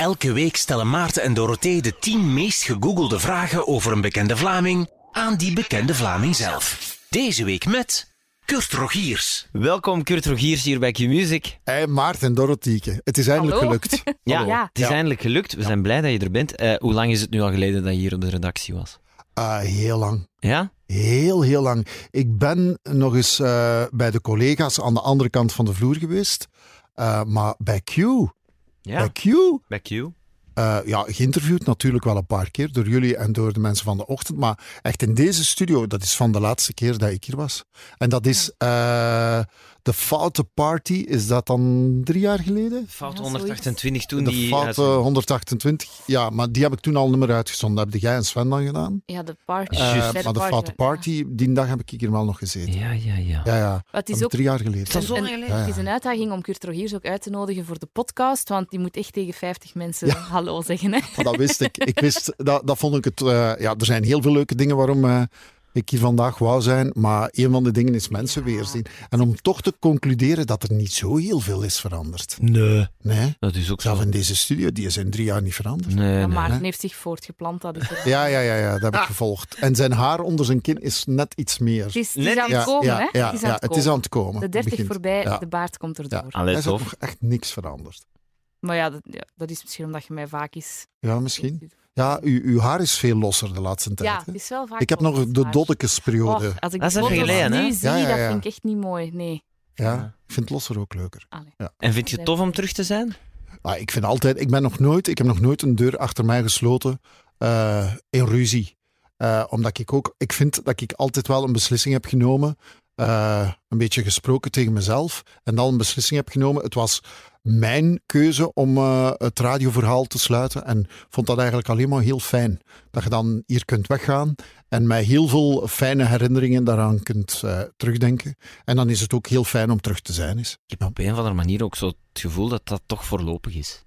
Elke week stellen Maarten en Dorothee de 10 meest gegoogelde vragen over een bekende Vlaming aan die bekende Vlaming zelf. Deze week met Kurt Rogiers. Welkom Kurt Rogiers hier bij Q-Music. Hey, Maarten en Dorotheke. Het is eindelijk Hallo. gelukt. Ja, Hallo. Ja. het is Ja. eindelijk gelukt. We zijn blij dat je er bent. Eh, hoe lang is het nu al geleden dat je hier op de redactie was? Ah, heel lang. Ja? Heel, heel lang. Ik ben nog eens eh, bij de collega's aan de andere kant van de vloer geweest. Eh, maar bij Q, Ja, bij Q, bij Q. eh, ja, geïnterviewd natuurlijk wel een paar keer door jullie en door de mensen van de ochtend. Maar echt in deze studio, dat is van de laatste keer dat ik hier was. En dat is eh, de Foute Party, is dat dan drie jaar geleden? Fout Ja, 128 toen de die... Foute uitzending. 128, ja, maar die heb ik toen al niet meer uitgezonden. Dat heb jij en Sven dan gedaan. Ja, de party. Eh, maar de party, Foute ja. Party, die dag heb ik hier wel nog gezeten. Ja, ja, ja. Ja, ja. Het is ook drie jaar geleden. Dat is al en- lang geleden. Ja, Het is een uitdaging om Kurt Rogiers ook uit te nodigen voor de podcast, want die moet echt tegen 50 mensen Ja. hallo zeggen. Hè? Maar dat wist ik. Ik wist, dat, dat vond ik het. eh, ja, er zijn heel veel leuke dingen waarom eh, ik hier vandaag wou zijn. Maar een van de dingen is mensen weerzien. En om toch te concluderen dat er niet zo heel veel is veranderd. Nee, Nee. dat is ook zo. Zelf in deze studio, die is in drie jaar niet veranderd. Nee, Ja, nee. Heeft zich voortgeplant. Dat is het. Ja, ja, ja, ja, dat heb ik gevolgd. En zijn haar onder zijn kin is net iets meer. Het is, het is aan het ja, komen, ja, hè? ja, het is aan ja, het het is komen. aan het komen. De Het 30 begint. voorbij, Ja. de baard komt erdoor. Ja. Allee, Er is nog echt niks veranderd. Maar ja dat, ja, dat is misschien omdat je mij vaak is. Ja, misschien. Ja, uw, uw haar is veel losser de laatste tijd. Ja, hè? is wel vaak. Ik heb nog de doddekesperiode. Als ik Dat is de even foto's geleden, hè? nu zie, Ja, ja, dat vind ik echt niet mooi. Nee. ja, ik vind het losser ook leuker. En vind je het tof om terug te zijn? Ah, ik vind altijd, ik ben nog nooit, ik heb nog nooit een deur achter mij gesloten eh, in ruzie. Eh, omdat ik ook, ik vind dat ik altijd wel een beslissing heb genomen, eh, een beetje gesproken tegen mezelf, en dan een beslissing heb genomen. Het was mijn keuze om eh, het radioverhaal te sluiten en vond dat eigenlijk alleen maar heel fijn. Dat je dan hier kunt weggaan en met heel veel fijne herinneringen daaraan kunt eh, terugdenken. En dan is het ook heel fijn om terug te zijn. Is. Ik heb op een of andere manier ook zo het gevoel dat dat toch voorlopig is.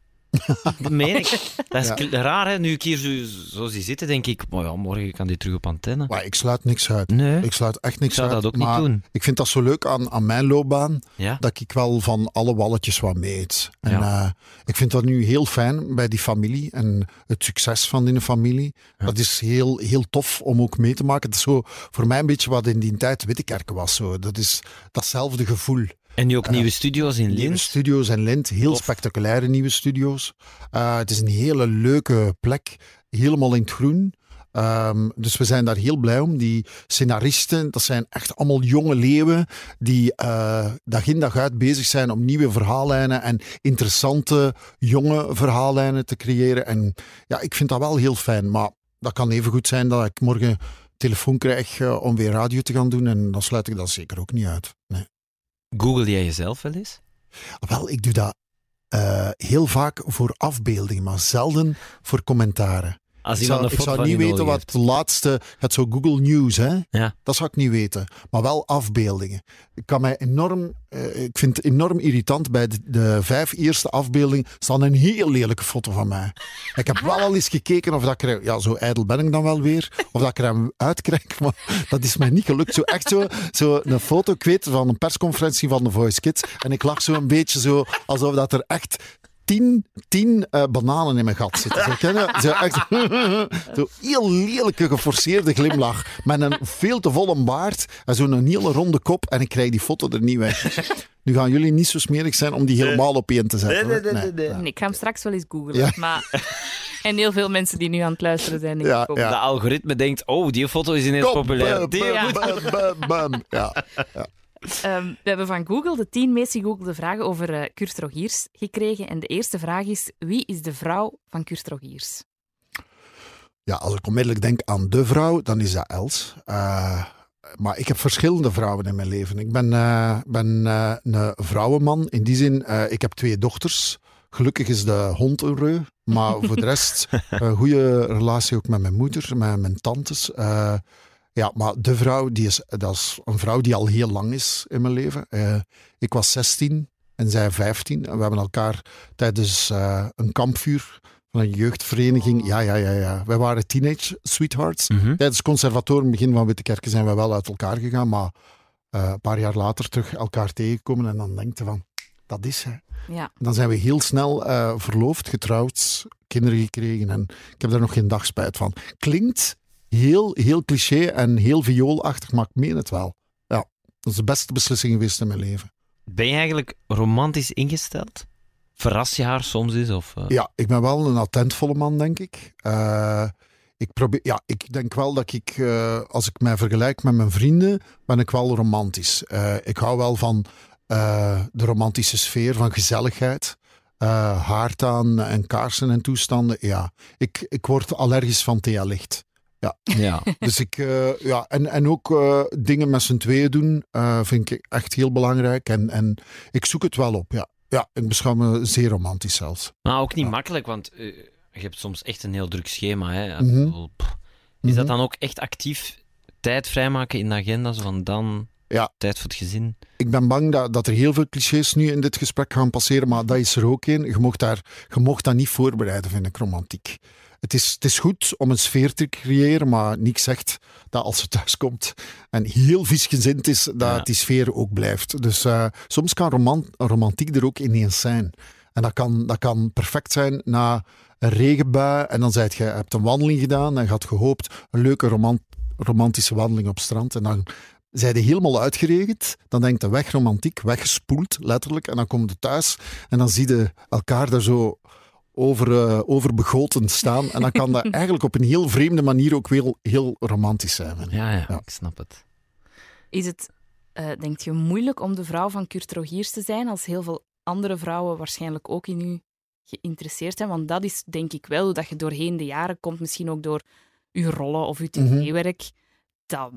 Dat meen ik. Dat is Ja. raar, hè? Nu ik hier zo, zo zie zitten, denk ik, maar ja, morgen kan die terug op antenne. Maar ik sluit niks uit. Nee, Ik sluit echt ik niks zou uit. dat ook niet doen. Ik vind dat zo leuk aan, aan mijn loopbaan, Ja? dat ik wel van alle walletjes wat meet. En eh, ik vind dat nu heel fijn bij die familie en het succes van die familie. Dat is heel, heel tof om ook mee te maken. Het is zo voor mij een beetje wat in die tijd Wittekerke was. Zo. Dat is datzelfde gevoel. En nu ook nieuwe studio's in Nieuwe Lint. studio's en Lint, heel spectaculaire nieuwe studio's. Eh, het is een hele leuke plek, helemaal in het groen. Ehm, dus we zijn daar heel blij om. Die scenaristen, dat zijn echt allemaal jonge leeuwen die eh, dag in dag uit bezig zijn om nieuwe verhaallijnen en interessante jonge verhaallijnen te creëren. En ja, ik vind dat wel heel fijn. Maar dat kan even goed zijn dat ik morgen telefoon krijg eh, om weer radio te gaan doen. En dan sluit ik dat zeker ook niet uit. Nee. Google jij jezelf wel eens? Wel, ik doe dat eh, heel vaak voor afbeeldingen, maar zelden voor commentaren. Als Ik zou, ik niet weten wat de laatste... Het zo Google News, hè? Ja. Dat zou ik niet weten. Maar wel afbeeldingen. Ik, kan mij enorm, eh, ik vind het enorm irritant. Bij de, de vijf eerste afbeeldingen staat een heel lelijke foto van mij. Ik heb wel al eens gekeken of dat ik er... Ja, zo ijdel ben ik dan wel weer. Of dat ik er hem uitkrijg. Maar dat is mij niet gelukt. Zo echt zo, zo een foto, ik weet, van een persconferentie van de Voice Kids. En ik lag zo een beetje zo... Alsof dat er echt tien, tien eh, bananen in mijn gat zitten. Zo, ken je? Zo echt zo heel lelijke, geforceerde glimlach. Met een veel te volle baard en zo'n hele ronde kop. En ik krijg die foto er niet weg. Nu gaan jullie niet zo smerig zijn om die helemaal op één te zetten. Nee, hoor. nee, nee, nee, ja. Nee, ik ga hem straks wel eens googlen. Ja. Maar... En heel veel mensen die nu aan het luisteren zijn, denk Ja, ik ook. ja. De algoritme denkt, oh, die foto is ineens Kom, populair. bam, Die bam, moet- bam, bam, bam. Ja. Ehm, we hebben van Google de 10 meest gegoogelde vragen over eh, Kurt Rogiers gekregen. En de eerste vraag is: wie is de vrouw van Kurt Rogiers? ja, als ik onmiddellijk denk aan de vrouw, dan is dat Els. Eh, maar ik heb verschillende vrouwen in mijn leven. Ik ben, eh, ben een vrouwenman. In die zin, ik heb twee dochters. Gelukkig is de hond een reu. Maar voor de rest, een goede relatie ook met mijn moeder, met mijn tantes. Ja, maar de vrouw, die is, dat is een vrouw die al heel lang is in mijn leven. Eh, ik was 16 en zij 15. En we hebben elkaar tijdens eh, een kampvuur van een jeugdvereniging. Ja, ja, ja, ja. Wij waren teenage sweethearts. Mhm. Tijdens het conservatorium, begin van Wittekerke, zijn we wel uit elkaar gegaan. Maar eh, een paar jaar later terug elkaar tegenkomen. En dan denk je van, dat is hè. Ja. Dan zijn we heel snel eh, verloofd, getrouwd, kinderen gekregen en ik heb daar nog geen dag spijt van. Klinkt heel, heel cliché en heel vioolachtig, maar ik meen het wel. Ja, dat is de beste beslissing geweest in mijn leven. Ben je eigenlijk romantisch ingesteld? Verras je haar soms eens? Of, eh? Ja, ik ben wel een attentvolle man, denk ik. Eh, ik, probeer, ja, ik denk wel dat ik, eh, als ik mij vergelijk met mijn vrienden, ben ik wel romantisch. Ik hou wel van de romantische sfeer, van gezelligheid. haard aan en kaarsen en toestanden. Ja, ik, ik word allergisch van TL-licht. Ja. Dus ik, eh, ja, en, en ook eh, dingen met z'n tweeën doen eh, vind ik echt heel belangrijk. En, en ik zoek het wel op, ja. Ja, ik beschouw me zeer romantisch zelfs. Maar ook niet Ja. makkelijk, want je hebt soms echt een heel druk schema. Hè? Mhm. Is dat Mhm. dan ook echt actief tijd vrijmaken in de agenda? Zo van dan Ja. tijd voor het gezin? Ik ben bang dat, dat er heel veel clichés nu in dit gesprek gaan passeren, maar dat is er ook een. Je mocht, daar, je mocht dat niet voorbereiden, vind ik, romantiek. Het is, het is goed om een sfeer te creëren, maar niks zegt dat als ze thuiskomt en heel viesgezind is, dat Ja. die sfeer ook blijft. Dus eh, soms kan roman, romantiek er ook ineens zijn. En dat kan, dat kan perfect zijn na een regenbui en dan zijt je, hebt een wandeling gedaan en je had gehoopt een leuke roman, romantische wandeling op strand en dan zijn die helemaal uitgeregend. Dan denkt de weg romantiek, weggespoeld, letterlijk. En dan kom je thuis en dan zie je elkaar daar zo over, eh, overbegoten staan. En dan kan dat eigenlijk op een heel vreemde manier ook wel heel romantisch zijn. Ja, ja, Ja. ik snap het. Is het, eh denk je, moeilijk om de vrouw van Kurt Rogiers te zijn als heel veel andere vrouwen waarschijnlijk ook in u geïnteresseerd zijn? Want dat is denk ik wel dat je doorheen de jaren komt, misschien ook door uw rollen of uw Mhm. tv-werk. Dat,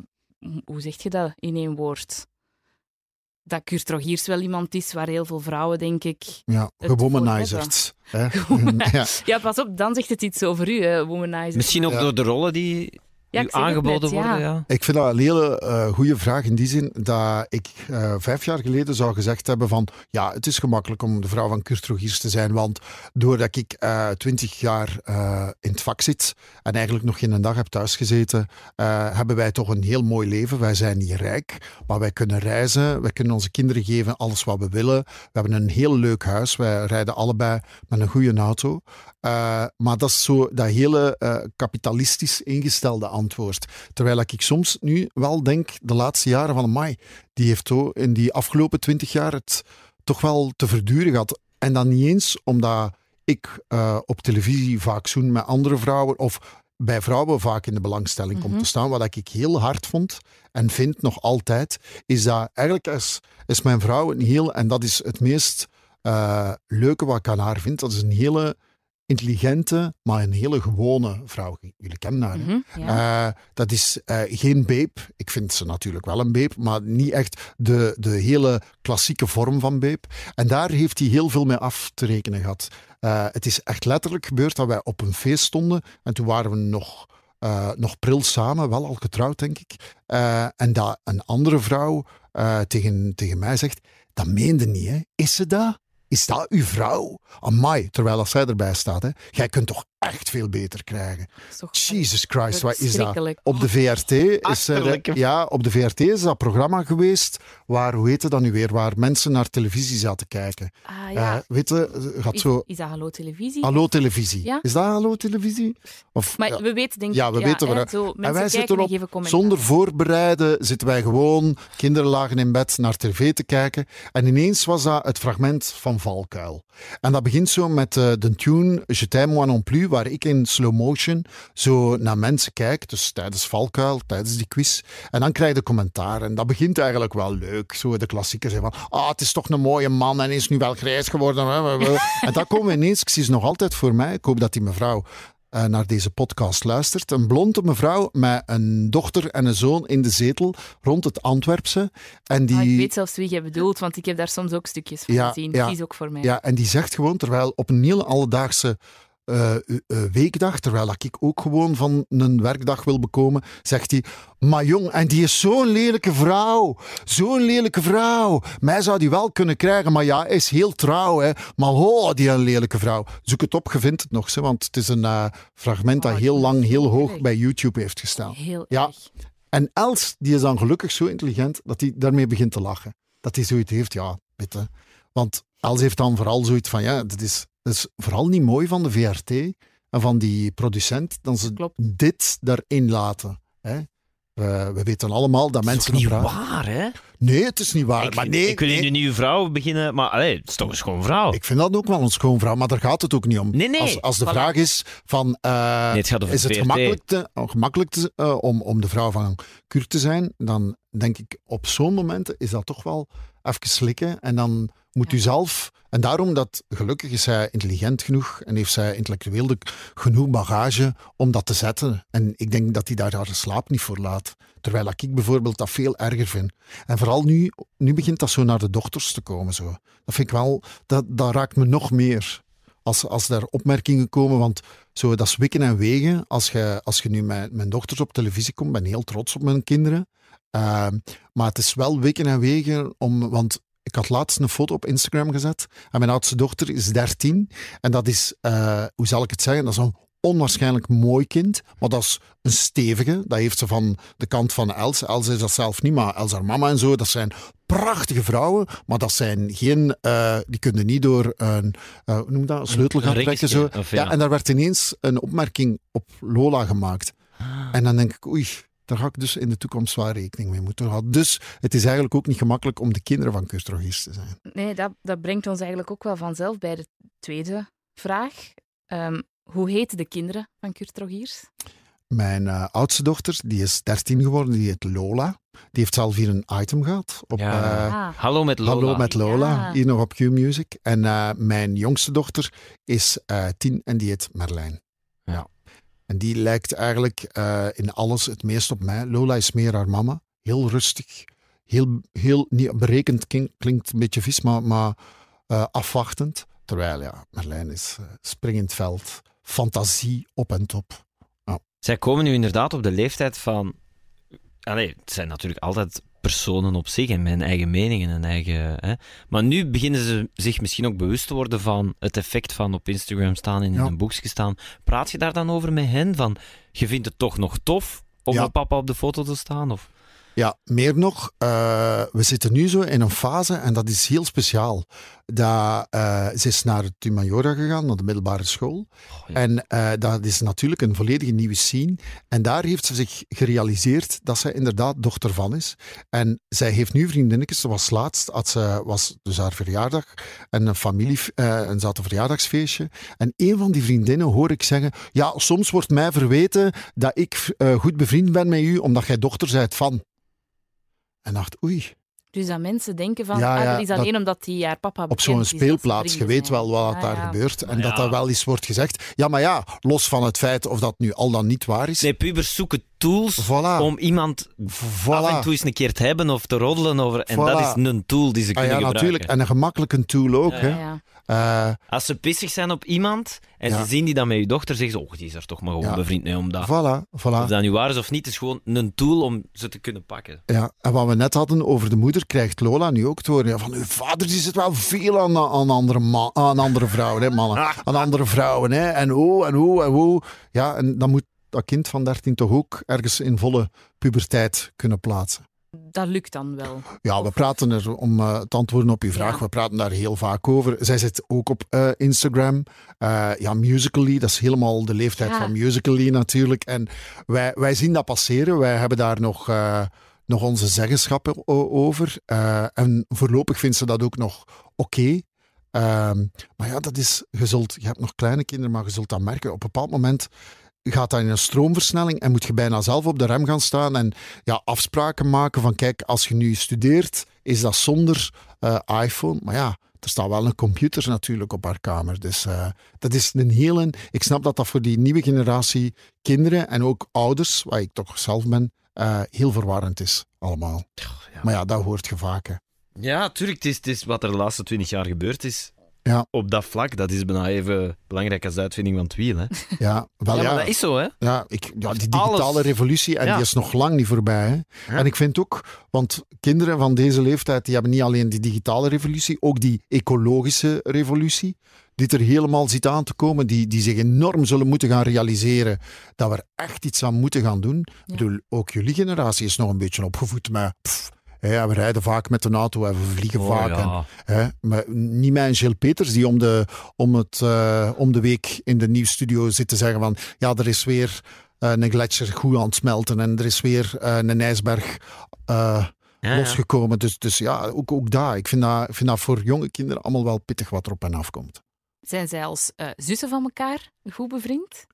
hoe zeg je dat in één woord? Dat Kurt Rogiers wel iemand is waar heel veel vrouwen, denk ik... Ja, hè. Gewomaniseerd. Ja. Ja, pas op, dan zegt het iets over u, hè, womanizer. Misschien ook Ja. door de rollen die Ja, aangeboden net, worden. Ja. Ik vind dat een hele eh, goede vraag in die zin dat ik eh, vijf jaar geleden zou gezegd hebben van ja, het is gemakkelijk om de vrouw van Kurt Rogiers te zijn, want doordat ik eh, twintig jaar eh, in het vak zit en eigenlijk nog geen dag heb thuisgezeten, eh, hebben wij toch een heel mooi leven. Wij zijn niet rijk, maar wij kunnen reizen, wij kunnen onze kinderen geven alles wat we willen. We hebben een heel leuk huis, wij rijden allebei met een goede auto. Eh, maar dat is zo dat hele eh, kapitalistisch ingestelde antwoord. Terwijl ik soms nu wel denk, de laatste jaren van Mai, die heeft zo in die afgelopen twintig jaar het toch wel te verduren gehad. En dan niet eens omdat ik eh, op televisie vaak zoen met andere vrouwen of bij vrouwen vaak in de belangstelling kom Mhm. te staan. Wat ik heel hard vond en vind nog altijd, is dat eigenlijk is, is mijn vrouw een heel, en dat is het meest leuke wat ik aan haar vind, dat is een hele intelligente, maar een hele gewone vrouw. Jullie kennen haar. Mhm, ja. Eh, dat is eh, geen babe. Ik vind ze natuurlijk wel een babe, maar niet echt de, de hele klassieke vorm van babe. En daar heeft hij heel veel mee af te rekenen gehad. Eh, het is echt letterlijk gebeurd dat wij op een feest stonden en toen waren we nog, nog pril samen, wel al getrouwd denk ik. En dat een andere vrouw tegen, tegen mij zegt, dat meende niet hè. Is ze dat? Is dat uw vrouw? Amai, terwijl als zij erbij staat. Hè. Jij kunt toch echt veel beter krijgen. Jesus Christ, wat is dat? Op de VRT is er, ja, op de VRT is dat programma geweest waar, hoe heet het dan nu weer, waar mensen naar televisie zaten kijken. Ah, ja. Eh, weet je, gaat is, zo... is dat Hallo Televisie? Hallo televisie. Ja. Is dat hallo televisie? Of, Maar ja. we weten denk ik... Ja, we weten hè, zo, En wij kijken zitten en op, zonder voorbereiden zitten wij gewoon, kinderen lagen in bed, naar tv te kijken. En ineens was dat het fragment van Valkuil. En dat begint zo met eh, de tune Je t'aime moi non plus, waar ik in slow motion zo naar mensen kijk, dus tijdens Valkuil, tijdens die quiz. En dan krijg je commentaar. En dat begint eigenlijk wel leuk. Zo de klassiekers van, ah, het is toch een mooie man en is nu wel grijs geworden. en dan komen we ineens, ik zie ze nog altijd voor mij, ik hoop dat die mevrouw eh, naar deze podcast luistert. Een blonde mevrouw met een dochter en een zoon in de zetel rond het Antwerpse. En die, Ah, ik weet zelfs wie je bedoelt, want ik heb daar soms ook stukjes van Ja, gezien. ja. Die is ook voor mij. Ja, en die zegt gewoon, terwijl op een hele alledaagse eh, eh, weekdag, terwijl ik ook gewoon van een werkdag wil bekomen, zegt hij, maar jong, en die is zo'n lelijke vrouw. Zo'n lelijke vrouw. Mij zou die wel kunnen krijgen, maar ja, is heel trouw, hè. Maar ho, die een lelijke vrouw. Zoek het op, je vindt het nog, hè, want het is een eh, fragment dat Oh, heel lang, heel hoog erg. bij YouTube heeft gestaan. Heel Ja. erg. En Els, die is dan gelukkig zo intelligent dat hij daarmee begint te lachen. Dat hij zoiets heeft, ja, bitte. Want Els heeft dan vooral zoiets van, ja, dat is, dat is vooral niet mooi van de VRT en van die producent, dat ze Klopt. dit daarin laten. Hè? We, we weten allemaal dat Dat is mensen... ook niet op ra- waar, hè? Nee, het is niet waar. ik, maar vind- nee, ik wil nee, in een nieuwe vrouw beginnen, maar allee, het is toch een schoon vrouw. ik vind dat ook wel een schoonvrouw, maar daar gaat het ook niet om. Nee, nee. Als, als de Voilà. vraag is van... eh, Nee, het gaat over is het VRT. gemakkelijk, te, oh, gemakkelijk te- eh, om, om de vrouw van Kurt te zijn, dan denk ik op zo'n momenten is dat toch wel even slikken. En dan moet u zelf... En daarom dat, gelukkig is zij intelligent genoeg en heeft zij intellectueel genoeg bagage om dat te zetten. En ik denk dat hij daar haar slaap niet voor laat. Terwijl ik bijvoorbeeld dat veel erger vind. En vooral nu, nu begint dat zo naar de dochters te komen. Zo. Dat vind ik wel... Dat, dat raakt me nog meer. Als, als daar opmerkingen komen, want zo, dat is wikken en wegen. Als je, als je nu met mijn dochters op televisie komt, ben ik heel trots op mijn kinderen. Ehm, maar het is wel wikken en wegen, om, want ik had laatst een foto op Instagram gezet. En mijn oudste dochter is 13. En dat is, eh, hoe zal ik het zeggen, dat is een onwaarschijnlijk mooi kind. Maar dat is een stevige. Dat heeft ze van de kant van Els. Els is dat zelf niet, maar Els haar mama en zo. Dat zijn prachtige vrouwen. Maar dat zijn geen, eh, die kunnen niet door een, eh, hoe noem dat, een sleutel gaan trekken. Zo. ja. ja. en daar werd ineens een opmerking op Lola gemaakt. En dan denk ik, oei, daar ga ik dus in de toekomst zwaar rekening mee moeten houden. Dus het is eigenlijk ook niet gemakkelijk om de kinderen van Kurt Rogiers te zijn. Nee, dat, dat brengt ons eigenlijk ook wel vanzelf bij de tweede vraag. Ehm, hoe heten de kinderen van Kurt Rogiers? Mijn eh, oudste dochter, die is 13 geworden, die heet Lola. Die heeft zelf hier een item gehad op Ja. eh, Ah, Hallo met Lola. Hallo met Lola, Ja. hier nog op Q-Music. En eh, mijn jongste dochter is eh, 10 en die heet Merlijn. Ja. En die lijkt eigenlijk eh, in alles het meest op mij. Lola is meer haar mama. Heel rustig. Heel, heel niet berekend klink- klinkt een beetje vies, maar, maar eh, afwachtend. Terwijl, ja, Merlijn is eh, springend veld. Fantasie op en top. Zij komen nu inderdaad op de leeftijd van... Allee, het zijn natuurlijk altijd personen op zich en mijn eigen meningen en eigen... Hè. Maar nu beginnen ze zich misschien ook bewust te worden van het effect van op Instagram staan en in Ja. een boekje staan. Praat je daar dan over met hen? Van, je vindt het toch nog tof om Ja. met papa op de foto te staan? Of... Ja, meer nog, eh, we zitten nu zo in een fase en dat is heel speciaal. Dat, eh, ze is naar het Humaniora gegaan, naar de middelbare school. Oh, ja. En eh, dat is natuurlijk een volledige nieuwe scene. En daar heeft ze zich gerealiseerd dat zij inderdaad dochter van is. En zij heeft nu vriendinnetjes. Ze was laatst, had ze, was dus haar verjaardag en een familie, en ze had een verjaardagsfeestje. En een van die vriendinnen hoor ik zeggen, ja, soms wordt mij verweten dat ik goed bevriend ben met u, omdat jij dochter zijt van. En dacht, oei, dus dat mensen denken van, Ja, ah, ja, dat is dat- alleen omdat hij haar papa op zo'n dat speelplaats, je weet wel wat Ja, daar ja. gebeurt. En dat ja. daar wel eens wordt gezegd. Ja, maar ja, los van het feit of dat nu al dan niet waar is. Nee, pubers zoeken tools Voilà. om iemand Voilà. af en toe eens een keer te hebben of te roddelen over. En Voilà. dat is een tool die ze Ah kunnen ja, gebruiken. natuurlijk. En een gemakkelijke tool ook. Ja, hè. Eh, Als ze pissig zijn op iemand en Ja. ze zien die dan met je dochter, zeggen ze, oh, die is er toch maar gewoon Ja. bevriend mee om dat. voilà, Of voilà. dat nu waar is of niet, is gewoon een tool om ze te kunnen pakken. Ja. En wat we net hadden over de moeder, krijgt Lola nu ook te horen. Ja, van uw vader die zit wel veel aan, aan, andere, aan andere vrouwen, hè, mannen. Aan andere vrouwen. Hè. En hoe, en hoe, en hoe. Ja, en dan moet dat kind van 13 toch ook ergens in volle puberteit kunnen plaatsen. Dat lukt dan wel. Ja, we praten er, om eh, te antwoorden op je vraag, Ja. we praten daar heel vaak over. Zij zit ook op eh, Instagram. Eh, ja, Musical.ly, dat is helemaal de leeftijd Ja. van Musical.ly natuurlijk. En wij, wij zien dat passeren. Wij hebben daar nog, nog onze zeggenschappen over. En voorlopig vindt ze dat ook nog oké. Ehm, maar ja, dat is, je, zult, je hebt nog kleine kinderen, maar je zult dat merken. Op een bepaald moment gaat dat in een stroomversnelling en moet je bijna zelf op de rem gaan staan en ja, afspraken maken van kijk, als je nu studeert, is dat zonder eh, iPhone. Maar ja, er staat wel een computer natuurlijk op haar kamer. Dus eh, dat is een hele... Ik snap dat dat voor die nieuwe generatie kinderen en ook ouders, waar ik toch zelf ben, eh, heel verwarrend is allemaal. ja. Maar ja, dat hoort je vaak. hè. Ja, tuurlijk, het is, het is wat er de laatste twintig jaar gebeurd is. Ja. Op dat vlak, dat is bijna even belangrijk als de uitvinding van het wiel. Hè? Ja, wel ja, ja. maar dat is zo, hè? Ja, ik, ja, die Alles. digitale revolutie, en Ja. die is nog lang niet voorbij. Hè? Ja. En ik vind ook, want kinderen van deze leeftijd, die hebben niet alleen die digitale revolutie, ook die ecologische revolutie, die er helemaal zit aan te komen, die, die zich enorm zullen moeten gaan realiseren dat we er echt iets aan moeten gaan doen. Ik bedoel, ook jullie generatie is nog een beetje opgevoed met pff, Hè, ja, we rijden vaak met een auto en we vliegen Oh, vaak. en- ja. Hè? Maar niet mijn Gilles Peters die om de, om, het, eh, om de week in de nieuwsstudio zit te zeggen van ja, er is weer eh, een gletsjer goed aan het smelten en er is weer eh, een ijsberg eh, Ja, ja. losgekomen. Dus, dus ja, ook, ook daar. Ik vind dat, ik vind dat voor jonge kinderen allemaal wel pittig wat erop en afkomt. Zijn zij als eh, zussen van elkaar goed bevriend?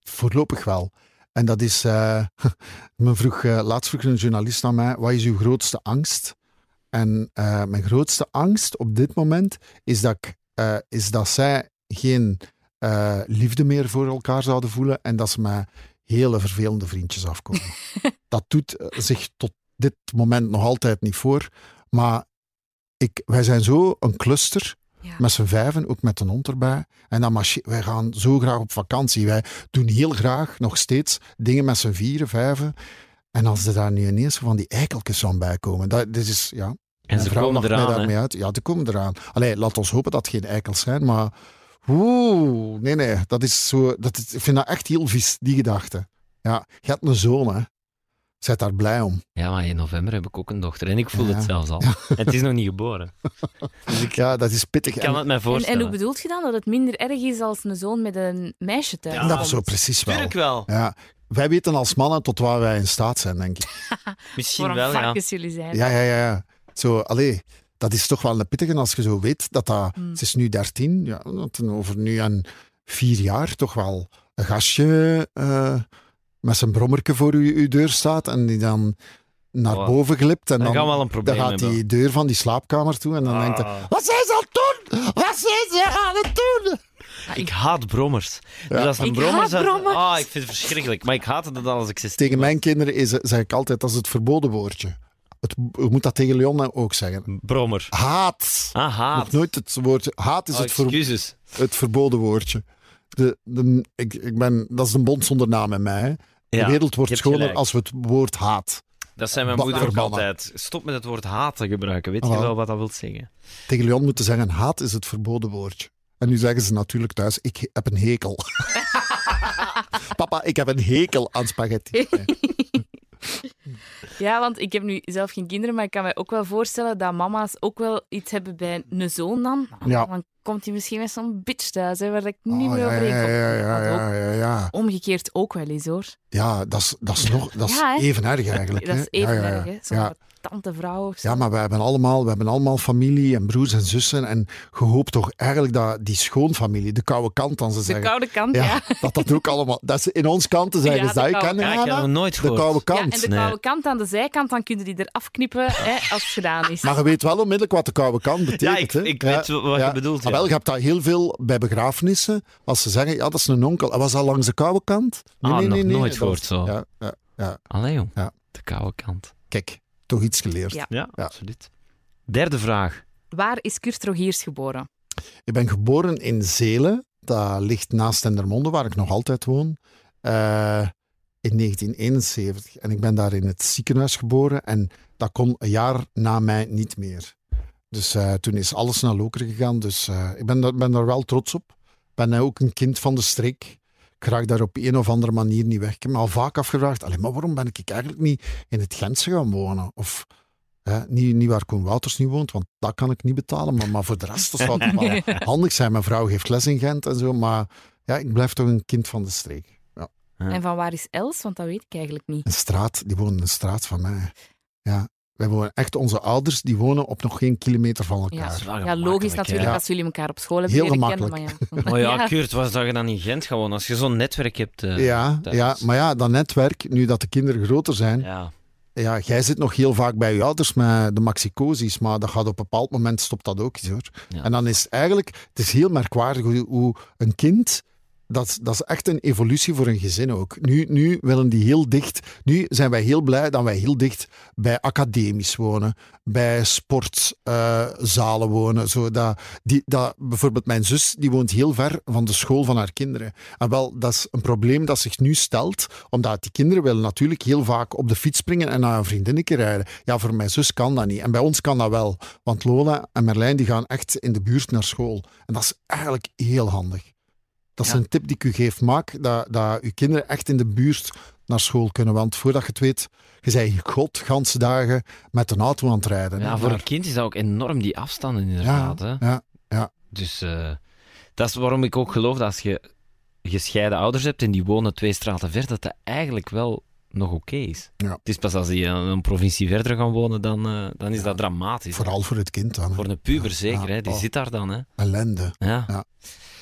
Voorlopig wel. En dat is, eh, me vroeg, eh, laatst vroeg een journalist aan mij, wat is uw grootste angst? En eh, mijn grootste angst op dit moment is dat, ik, is dat zij geen liefde meer voor elkaar zouden voelen en dat ze met hele vervelende vriendjes afkomen. dat doet zich tot dit moment nog altijd niet voor. Maar ik, wij zijn zo een cluster Ja. met z'n vijven, ook met een hond erbij. En dan wij gaan zo graag op vakantie. Wij doen heel graag nog steeds dingen met z'n vieren, vijven. En als er daar nu ineens van die eikeltjes aan bij komen, dat, dit is, ja, En ze vrouw komen eraan, daarmee uit. Ja, die komen eraan. Allee, laat ons hopen dat het geen eikels zijn, maar oeh, nee, nee, dat is zo, dat is, ik vind dat echt heel vies, die gedachte. Ja, je hebt een zoon, hè. Zet daar blij om. Ja, maar in november heb ik ook een dochter en ik voel Ja. het zelfs al. Het is nog niet geboren. Dus ik Ja, dat is pittig. kan En- het mij En, voorstellen. en hoe bedoelt je dan dat het minder erg is als een zoon met een meisje thuis Ja, dat zo precies wel. Tuurlijk wel. Ja, wij weten als mannen tot waar wij in staat zijn, denk ik. Misschien Voor een wel, ja. jullie zijn. Ja, ja, ja. ja. Zo, allee, dat is toch wel een pittige als je zo weet dat dat... Hmm. Ze is nu 13, ja, dat er over nu en vier jaar toch wel een gastje eh, met zijn brommerke voor uw, uw deur staat en die dan naar Wow. boven glipt. En Dan dan, wel een dan gaat hebben. die deur van die slaapkamer toe en dan Ah. denkt hij... Wat zijn ze aan het doen? Wat zijn ze aan het doen? Ik haat brommers. Dus als een Ik brommer haat zet- brommers. Ah, ik vind het verschrikkelijk. Maar ik haatte dat al als ik 16 Tegen mijn kinderen is, het- zeg ik altijd, dat is het verboden woordje. Het, je moet dat tegen Leon ook zeggen. Brommer. Haat. Ah, haat. Nog nooit het woordje. Haat is Oh, het, ver- het verboden woordje. De, de, ik, ik ben, dat is een bond zonder naam in mij. Hè. De wereld wordt schoner gelijk. als we het woord haat. Dat zijn mijn Ba- moeder ook altijd. Stop met het woord haten gebruiken. Weet Ah, je wel. wat dat wil zeggen? Tegen Leon moeten zeggen: haat is het verboden woordje. En nu zeggen ze natuurlijk thuis: ik heb een hekel. Papa, ik heb een hekel aan spaghetti. Ja, want ik heb nu zelf geen kinderen, maar ik kan me ook wel voorstellen dat mama's ook wel iets hebben bij een zoon dan. Ja. Dan komt hij misschien met zo'n bitch thuis, hè, waar ik niet Oh, meer overheen ja, kom. ja, ja, ja. Omgekeerd ook wel eens, hoor. Ja, dat is, dat is, nog, dat is even erg eigenlijk. Dat is even erg, hè. Ja. tante vrouw of zo. Ja, maar we hebben, allemaal, we hebben allemaal familie en broers en zussen. En je hoopt toch eigenlijk dat die schoonfamilie, de koude kant, dan ze De zeggen. koude kant, ja. ja, dat dat ook allemaal. Dat ze in ons kanten zeggen Ja, ze de dat. Ik koude ken Ja, ik heb Hannah, nog nooit de gehoord. koude Ja, kant. en de Nee. koude kant aan de zijkant, dan kunnen die eraf knippen hè, als het gedaan is. Maar je weet wel onmiddellijk wat de koude kant betekent. Ja, ik, hè? ik weet wat je bedoelt. Ah, Ja. wel, je hebt dat heel veel bij begrafenissen. Als ze zeggen, ja, dat is een onkel. En was dat langs de koude kant? Ah, nog nooit dat gehoord was- zo. Ja, ja, ja. Allee, jong. Ja. De koude kant. Kijk, toch iets geleerd. Ja. Absoluut. Derde vraag. Waar is Kurt Rogiers geboren? Ik ben geboren in Zelen. Dat ligt naast Dendermonde, waar ik nog altijd woon. eh, in 1971. En ik ben daar in het ziekenhuis geboren. En dat kon een jaar na mij niet meer. Dus eh, toen is alles naar Lokeren gegaan. Dus eh, ik ben daar, ben daar wel trots op. Ik ben ook een kind van de streek. Ik raak daar op een of andere manier niet weg. Ik heb me al vaak afgevraagd, allee, maar waarom ben ik eigenlijk niet in het Gentse gaan wonen? Of hè, niet, niet waar Koen Wouters nu woont, want dat kan ik niet betalen. Maar, maar voor de rest dat zou het wel handig zijn. Mijn vrouw geeft les in Gent en zo. Maar ja, ik blijf toch een kind van de streek. Ja. En van waar is Els? Want dat weet ik eigenlijk niet. Een straat, die wonen in een straat van mij. Ja, wij wonen echt, onze ouders, die wonen op nog geen kilometer van elkaar. Ja, ja logisch natuurlijk Ja. als jullie elkaar op school hebben Heel leren kennen. Maar ja. Oh ja, Ja. Kurt, was dat je dan in Gent gewoon? Als je zo'n netwerk hebt. eh, Ja, thuis. ja, maar ja, dat netwerk, nu dat de kinderen groter zijn, Ja. ja, jij zit nog heel vaak bij je ouders met de maxicosis, maar dat gaat op een bepaald moment stopt dat ook eens, hoor. Ja. En dan is het eigenlijk, het is heel merkwaardig hoe, hoe een kind, dat, dat is echt een evolutie voor een gezin ook. Nu, nu willen die heel dicht, nu zijn wij heel blij dat wij heel dicht bij academies wonen, bij sportzalen wonen. Zo dat, die, dat, bijvoorbeeld mijn zus, die woont heel ver van de school van haar kinderen. En wel, dat is een probleem dat zich nu stelt, omdat die kinderen willen natuurlijk heel vaak op de fiets springen en naar een vriendinnetje rijden. Ja, voor mijn zus kan dat niet. En bij ons kan dat wel. Want Lola en Merlijn die gaan echt in de buurt naar school. En dat is eigenlijk heel handig. Dat is Ja. een tip die ik u geef. Maak dat, dat uw kinderen echt in de buurt naar school kunnen. Want voordat je het weet, je zei god, ganse dagen met een auto aan het rijden. Ja, voor een kind is dat ook enorm, die afstanden inderdaad. hè. ja, ja, Dus eh, dat is waarom ik ook geloof dat als je gescheiden ouders hebt en die wonen twee straten ver, dat dat eigenlijk wel nog oké is. Ja. Het is pas als die een, een provincie verder gaan wonen, dan, eh, dan is dat dramatisch. hè. vooral voor het kind dan. hè. Voor een puber Ja, zeker, ja. hè. die Oh. zit daar dan. Hè. Ellende. Ja. Ja.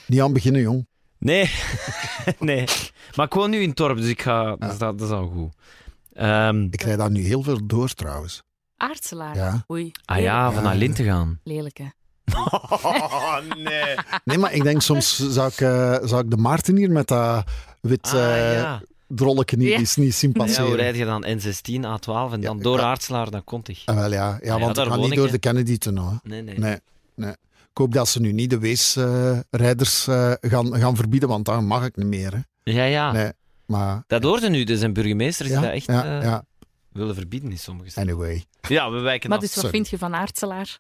Niet aan beginnen, jong. Nee. nee. Maar ik woon nu in het dorp, dus ik ga, dat, is, dat is al goed. Ehm, Ik rijd daar nu heel veel door trouwens. Aartselaar. Ja. Oei. ah ja, van naar Lint te gaan. Lelijk, hè. Oh, nee. Nee, maar ik denk soms zou ik, eh, zou ik de Maarten hier met dat wit Ah, eh ja. drolletje niet, Ja. is niet zien ja. passeren. Hoe rijd je dan N16, A12 en dan Ja, door ja. Aartselaar naar Kontig? Ah, wel, ja. ja, ja, want daar ik ga woon niet ik, door hè. de Kennedy-tunnel. hè. Nee, nee. Nee, nee. Ik hoop dat ze nu niet de weesrijders eh gaan, gaan verbieden, want dan mag ik niet meer. Hè. Ja, ja. Nee, maar... Dat hoorde nu, dus een burgemeester is ja, dat echt ja, eh, ja. willen verbieden in sommige steden. Anyway, Ja, we wijken Maar af. dus wat sorry. vind je van Aartselaar?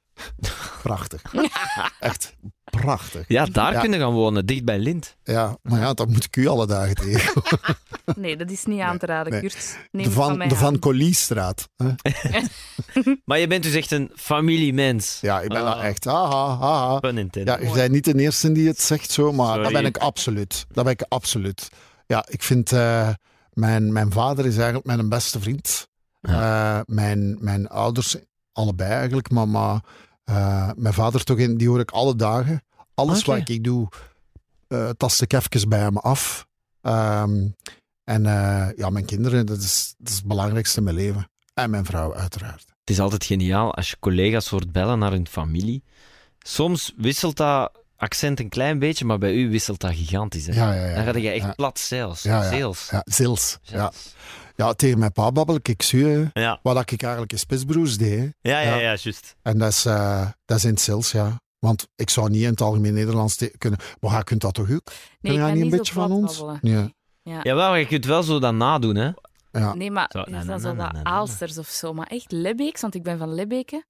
prachtig. Echt prachtig. Ja, daar Ja. kunnen gaan wonen, dicht bij Lint. Ja, maar ja, dat moet ik u alle dagen tegen. Nee, dat is niet aan te raden, nee. Kurt. Neem De van Van, mij de Van. Colliestraat. Maar je bent dus echt een familiemens. Ja, ik ben dat Ah. echt. Haha, haha. Pun intended. Ja, je bent niet de eerste die het zegt zo, maar Sorry. dat ben ik absoluut. Dat ben ik absoluut. Ja, ik vind... eh, mijn, mijn vader is eigenlijk mijn beste vriend. Eh, mijn, mijn ouders, allebei eigenlijk, maar, maar eh, mijn vader toch in, die hoor ik alle dagen. Alles wat ik, doe, eh tast ik even bij hem af. Ehm, en eh, ja, mijn kinderen, dat is, dat is het belangrijkste in mijn leven. En mijn vrouw, uiteraard. Het is altijd geniaal als je collega's hoort bellen naar hun familie. Soms wisselt dat accent een klein beetje, maar bij u wisselt dat gigantisch. Hè? Ja, ja, ja. Dan ga je echt ja. plat zeils. Ja, ja. Ja. Ja, tegen mijn pa babbel ik zie Ja. wat ik eigenlijk in Spitsbroers deed. Ja, ja, Ja. ja, juist. En dat is, eh, dat is in het zils, ja. Want ik zou niet in het algemeen Nederlands kunnen. Maar jij kunt dat toch ook? Nee, Kun jij kan niet een beetje van ons? babbelen. Ja. Ja. Jawel, je kunt wel zo dat nadoen, hè. ja. Nee, maar Zo, is dat zo dat. Aalsters of zo? Maar echt Lebbeeks, want ik ben van Lebbeke.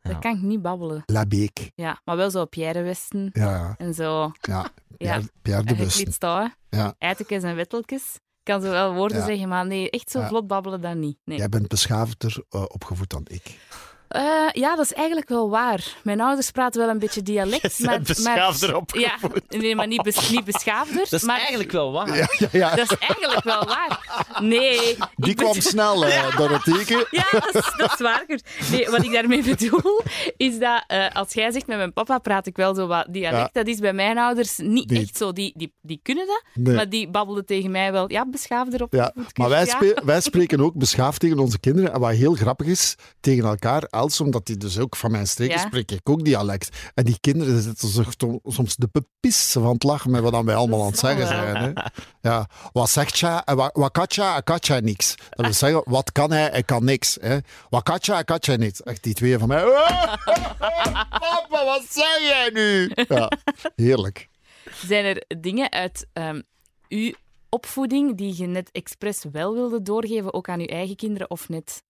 Ja. Dat kan ik niet babbelen. La Beek. Ja, maar wel zo Pierre Westen Ja, en zo. ja. Ja. Pierre, Pierre de Busten. geklitst Ja. Eiteltjes en wetteltjes. Ik kan zo wel woorden Ja. zeggen, maar nee, echt zo vlot babbelen dan niet. Nee. Jij bent beschaafder eh, opgevoed dan ik. Eh, ja, dat is eigenlijk wel waar. Mijn ouders praten wel een beetje dialect. Je bent maar, beschaafder maar, Ja, nee, maar niet, bes, niet beschaafder. Dat is maar, eigenlijk wel waar. Ja, ja, ja. Dat is eigenlijk wel waar. Nee. Die kwam bet- snel, eh Dorotheke. Ja, dat is, dat is waar. Nee, wat ik daarmee bedoel, is dat eh, als jij zegt met mijn papa praat ik wel zo wat dialect. Ja. Dat is bij mijn ouders niet echt zo. Die, die, die kunnen dat, Nee. maar die babbelen tegen mij wel. Ja, beschaafder op. Ja, maar wij, ja. spe- wij spreken ook beschaafd tegen onze kinderen. En wat heel grappig is, tegen elkaar, Omdat die dus ook van mijn streken Ja. spreek ik ook dialect. En die kinderen zitten zich soms de pepissen van het lachen met wat wij allemaal aan het zeggen zijn. Hè. Ja, wat zegt je? En wat, kan je? En kan je niks. Dat wil zeggen, wat kan hij? Hij kan niks. Hè. Wat kan je? En kan je niks. Echt die twee van mij. Papa, wat zeg jij nu? Ja, heerlijk. Zijn er dingen uit ehm, uw opvoeding die je net expres wel wilde doorgeven, ook aan uw eigen kinderen, of net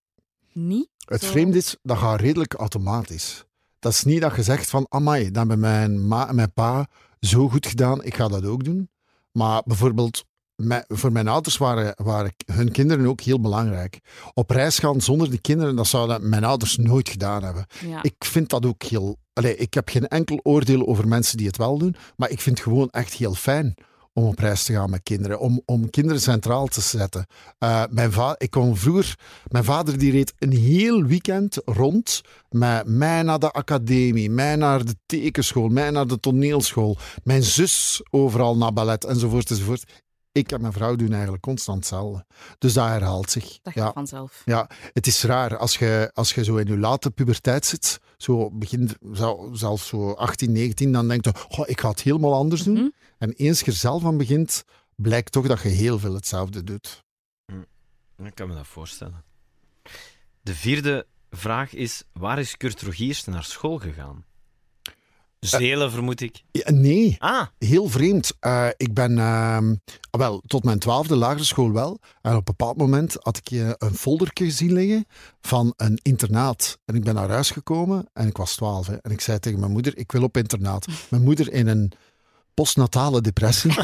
niet? Het Zo. vreemde is, dat gaat redelijk automatisch. Dat is niet dat je zegt van, amai, dat hebben mijn ma en mijn pa zo goed gedaan, ik ga dat ook doen. Maar bijvoorbeeld, mijn- voor mijn ouders waren, waren hun kinderen ook heel belangrijk. Op reis gaan zonder die kinderen, dat zouden mijn ouders nooit gedaan hebben. Ja. Ik vind dat ook heel... Allee, ik heb geen enkel oordeel over mensen die het wel doen, maar ik vind het gewoon echt heel fijn om op reis te gaan met kinderen, om, om kinderen centraal te zetten. Eh, mijn va ik kon vroeger... Mijn vader die reed een heel weekend rond met mij naar de academie, mij naar de tekenschool, mij naar de toneelschool, mijn zus overal naar ballet, enzovoort, enzovoort. Ik en mijn vrouw doen eigenlijk constant hetzelfde. Dus dat herhaalt zich. dat gaat ja. vanzelf. Ja, het is raar als je, als je zo in je late puberteit zit, zo begin, zo- zelfs zo 18, 19, dan denk je, goh, ik ga het helemaal anders doen. Mhm. En eens je er zelf aan begint, blijkt toch dat je heel veel hetzelfde doet. Ik kan me dat voorstellen. De vierde vraag is: waar is Kurt Rogiers naar school gegaan? Zelen, vermoed ik. Ja, nee, Ah, heel vreemd. Eh, ik ben, ehm, ah, wel, tot mijn twaalfde lagere school wel. En op een bepaald moment had ik eh, een foldertje gezien liggen van een internaat. En ik ben naar huis gekomen en ik was twaalf. En ik zei tegen mijn moeder, ik wil op internaat. Mijn moeder in een postnatale depressie.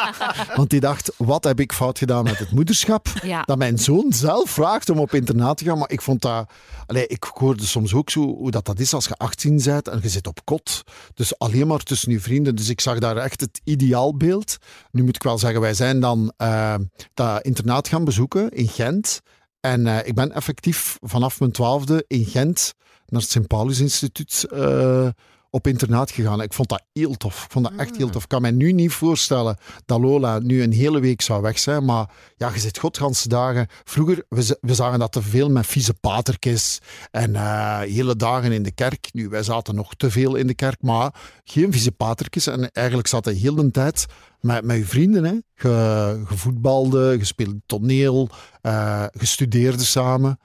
Want die dacht, wat heb ik fout gedaan met het moederschap? Ja. Dat mijn zoon zelf vraagt om op internaat te gaan. Maar ik vond dat... Allee, ik hoorde soms ook zo hoe dat, dat is als je 18 bent en je zit op kot. Dus alleen maar tussen je vrienden. Dus ik zag daar echt het ideaalbeeld. Nu moet ik wel zeggen, wij zijn dan eh, dat internaat gaan bezoeken in Gent. En eh, ik ben effectief vanaf mijn twaalfde in Gent naar het Sint-Paulus Instituut eh, op internaat gegaan. Ik vond dat heel tof. Ik vond dat echt heel tof. Ik kan mij nu niet voorstellen dat Lola nu een hele week zou weg zijn. Maar ja, je zit godganse dagen. Vroeger, we, we zagen dat te veel met vieze patertjes en eh, hele dagen in de kerk. Nu, wij zaten nog te veel in de kerk, maar geen vieze patertjes. En eigenlijk zat hij heel de tijd met, met je vrienden. Hè. Je, je voetbalde, je speelde toneel, eh je studeerde samen.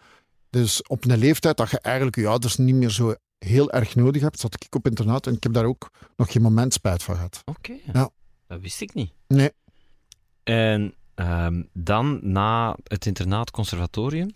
Dus op een leeftijd dat je eigenlijk je ouders niet meer zo heel erg nodig hebt, zat ik op internaat en ik heb daar ook nog geen moment spijt van gehad. Oké. Ja. Dat wist ik niet. Nee. En ehm, dan na het internaat conservatorium.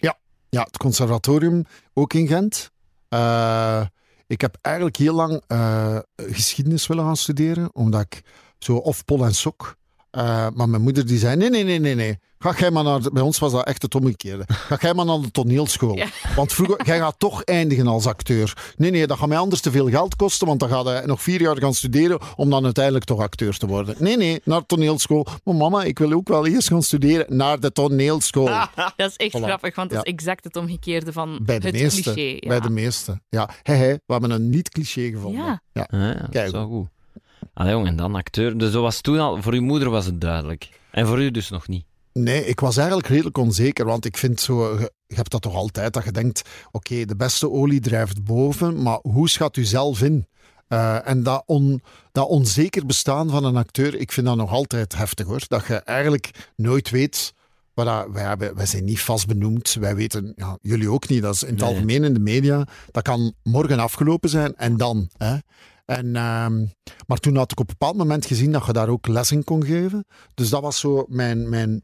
Ja, het conservatorium, ook in Gent. Eh, ik heb eigenlijk heel lang eh, geschiedenis willen gaan studeren, omdat ik zo of pol en sok. Eh, maar mijn moeder die zei, nee, nee, nee, nee, nee. Ga jij maar naar, de- bij ons was dat echt het omgekeerde. Ga jij maar naar de toneelschool. Ja. Want vroeger, jij gaat toch eindigen als acteur. Nee, nee, dat gaat mij anders te veel geld kosten, want dan ga je nog vier jaar gaan studeren om dan uiteindelijk toch acteur te worden. Nee, nee, naar de toneelschool. Maar mama, ik wil ook wel eerst gaan studeren naar de toneelschool. Dat is echt Voilà. grappig, want dat is Ja. exact het omgekeerde van Bij de het meeste. cliché. Ja. Bij de meeste. Ja, hey, hey, we hebben een niet-cliché gevonden. Ja. ja. Ah, ja, dat Kijk. is wel goed. Allee, jong, en dan acteur. Dus dat was toen al, voor uw moeder was het duidelijk. En voor u dus nog niet. Nee, ik was eigenlijk redelijk onzeker, want ik vind zo, je, hebt dat toch altijd, dat je denkt, oké, de beste olie drijft boven, maar hoe schat u zelf in? Eh, en dat, on, dat onzeker bestaan van een acteur, ik vind dat nog altijd heftig hoor. Dat je eigenlijk nooit weet. Wij, hebben, wij zijn niet vast benoemd. Wij weten, ja, jullie ook niet. Dat is in het Nee. algemeen in de media. Dat kan morgen afgelopen zijn en dan. Hè. En, ehm, maar toen had ik op een bepaald moment gezien dat je daar ook les in kon geven. Dus dat was zo mijn, mijn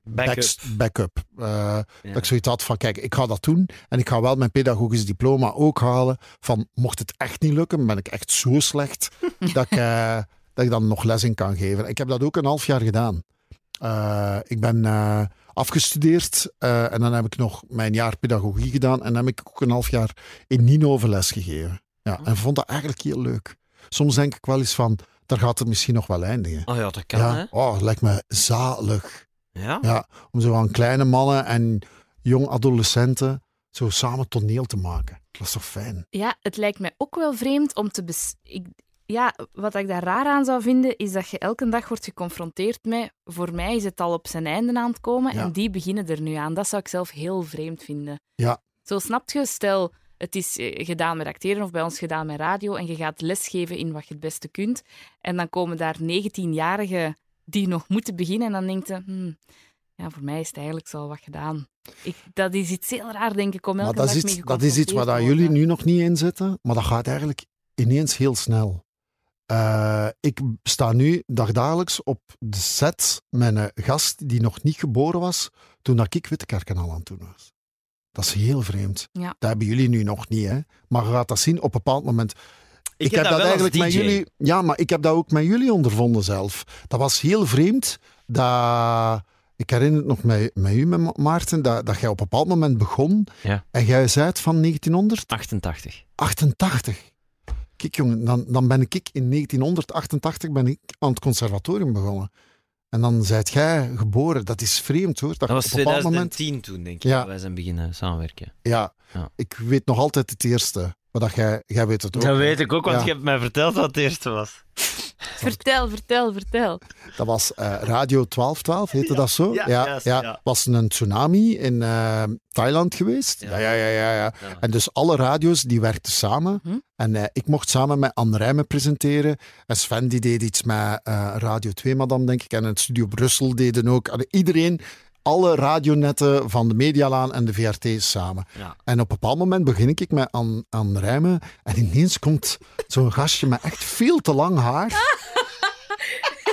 Backup. Eh, Ja. Dat ik zoiets had van, kijk, ik ga dat doen. En ik ga wel mijn pedagogisch diploma ook halen. Van, mocht het echt niet lukken, ben ik echt zo slecht dat, ik, eh, dat ik dan nog les in kan geven. Ik heb dat ook een half jaar gedaan. Eh, ik ben afgestudeerd en dan heb ik nog mijn jaar pedagogie gedaan. En dan heb ik ook een half jaar in Ninove les gegeven. Ja, en vond dat eigenlijk heel leuk. Soms denk ik wel eens van, daar gaat het misschien nog wel eindigen. Oh ja, dat kan, ja, hè? oh, lijkt me zalig. Ja? Ja, om zo aan kleine mannen en jong adolescenten zo samen toneel te maken. Dat is toch fijn? Ja, het lijkt mij ook wel vreemd om te... Bes ik, ja, wat ik daar raar aan zou vinden, is dat je elke dag wordt geconfronteerd met... Voor mij is het al op zijn einde aan het komen Ja. en die beginnen er nu aan. Dat zou ik zelf heel vreemd vinden. Ja. Zo snapt je, stel, het is eh, gedaan met acteren of bij ons gedaan met radio en je gaat lesgeven in wat je het beste kunt. En dan komen daar 19-jarigen die nog moeten beginnen en dan denkt je... hmm, ja, voor mij is het eigenlijk zo al wat gedaan. Ik, dat is iets heel raar, denk ik, om Maar elke dat dag is mee iets, dat is iets waar dat jullie nu nog niet in zitten, maar dat gaat eigenlijk ineens heel snel. Eh, ik sta nu dagdagelijks op de set met een gast die nog niet geboren was toen dat ik Wittekerken al aan het doen was. Dat is heel vreemd. Ja. Dat hebben jullie nu nog niet, hè? Maar je gaat dat zien op een bepaald moment. Ik, heb, dat, wel als eigenlijk met jullie. Ja, maar ik heb dat ook met jullie ondervonden zelf. Dat was heel vreemd. Dat, ik herinner het nog met, met u, met Ma- Maarten, dat, dat jij op een bepaald moment begon. Ja. En jij zei het van 1988. 88. Kijk jongen, dan, dan ben ik in 1988 ben ik aan het conservatorium begonnen. En dan zijt jij geboren. Dat is vreemd hoor. Dat, Dat was op een bepaald moment. 2010 toen, denk ik. Ja. dat Wij zijn beginnen samenwerken. Ja, Ja. ik weet nog altijd het eerste. Maar dat jij, jij weet het ook. Dat weet ik ook, want Ja. je hebt mij verteld wat het eerste was. Vertel, vertel, vertel. Dat was eh, Radio 1212, heette dat zo? ja, juist, ja. was een tsunami in eh, Thailand geweest. Ja. Ja, ja, ja, ja. En dus alle radio's die werkten samen. Hm? En eh, ik mocht samen met Anne Rijmen presenteren. En Sven die deed iets met eh, Radio 2, madame, denk ik. En het Studio Brussel deden ook. Allee, Iedereen, alle radionetten van de Medialaan en de VRT samen. Ja. En op een bepaald moment begin ik met Anne, Anne Rijmen. En ineens komt zo'n gastje met echt veel te lang haar.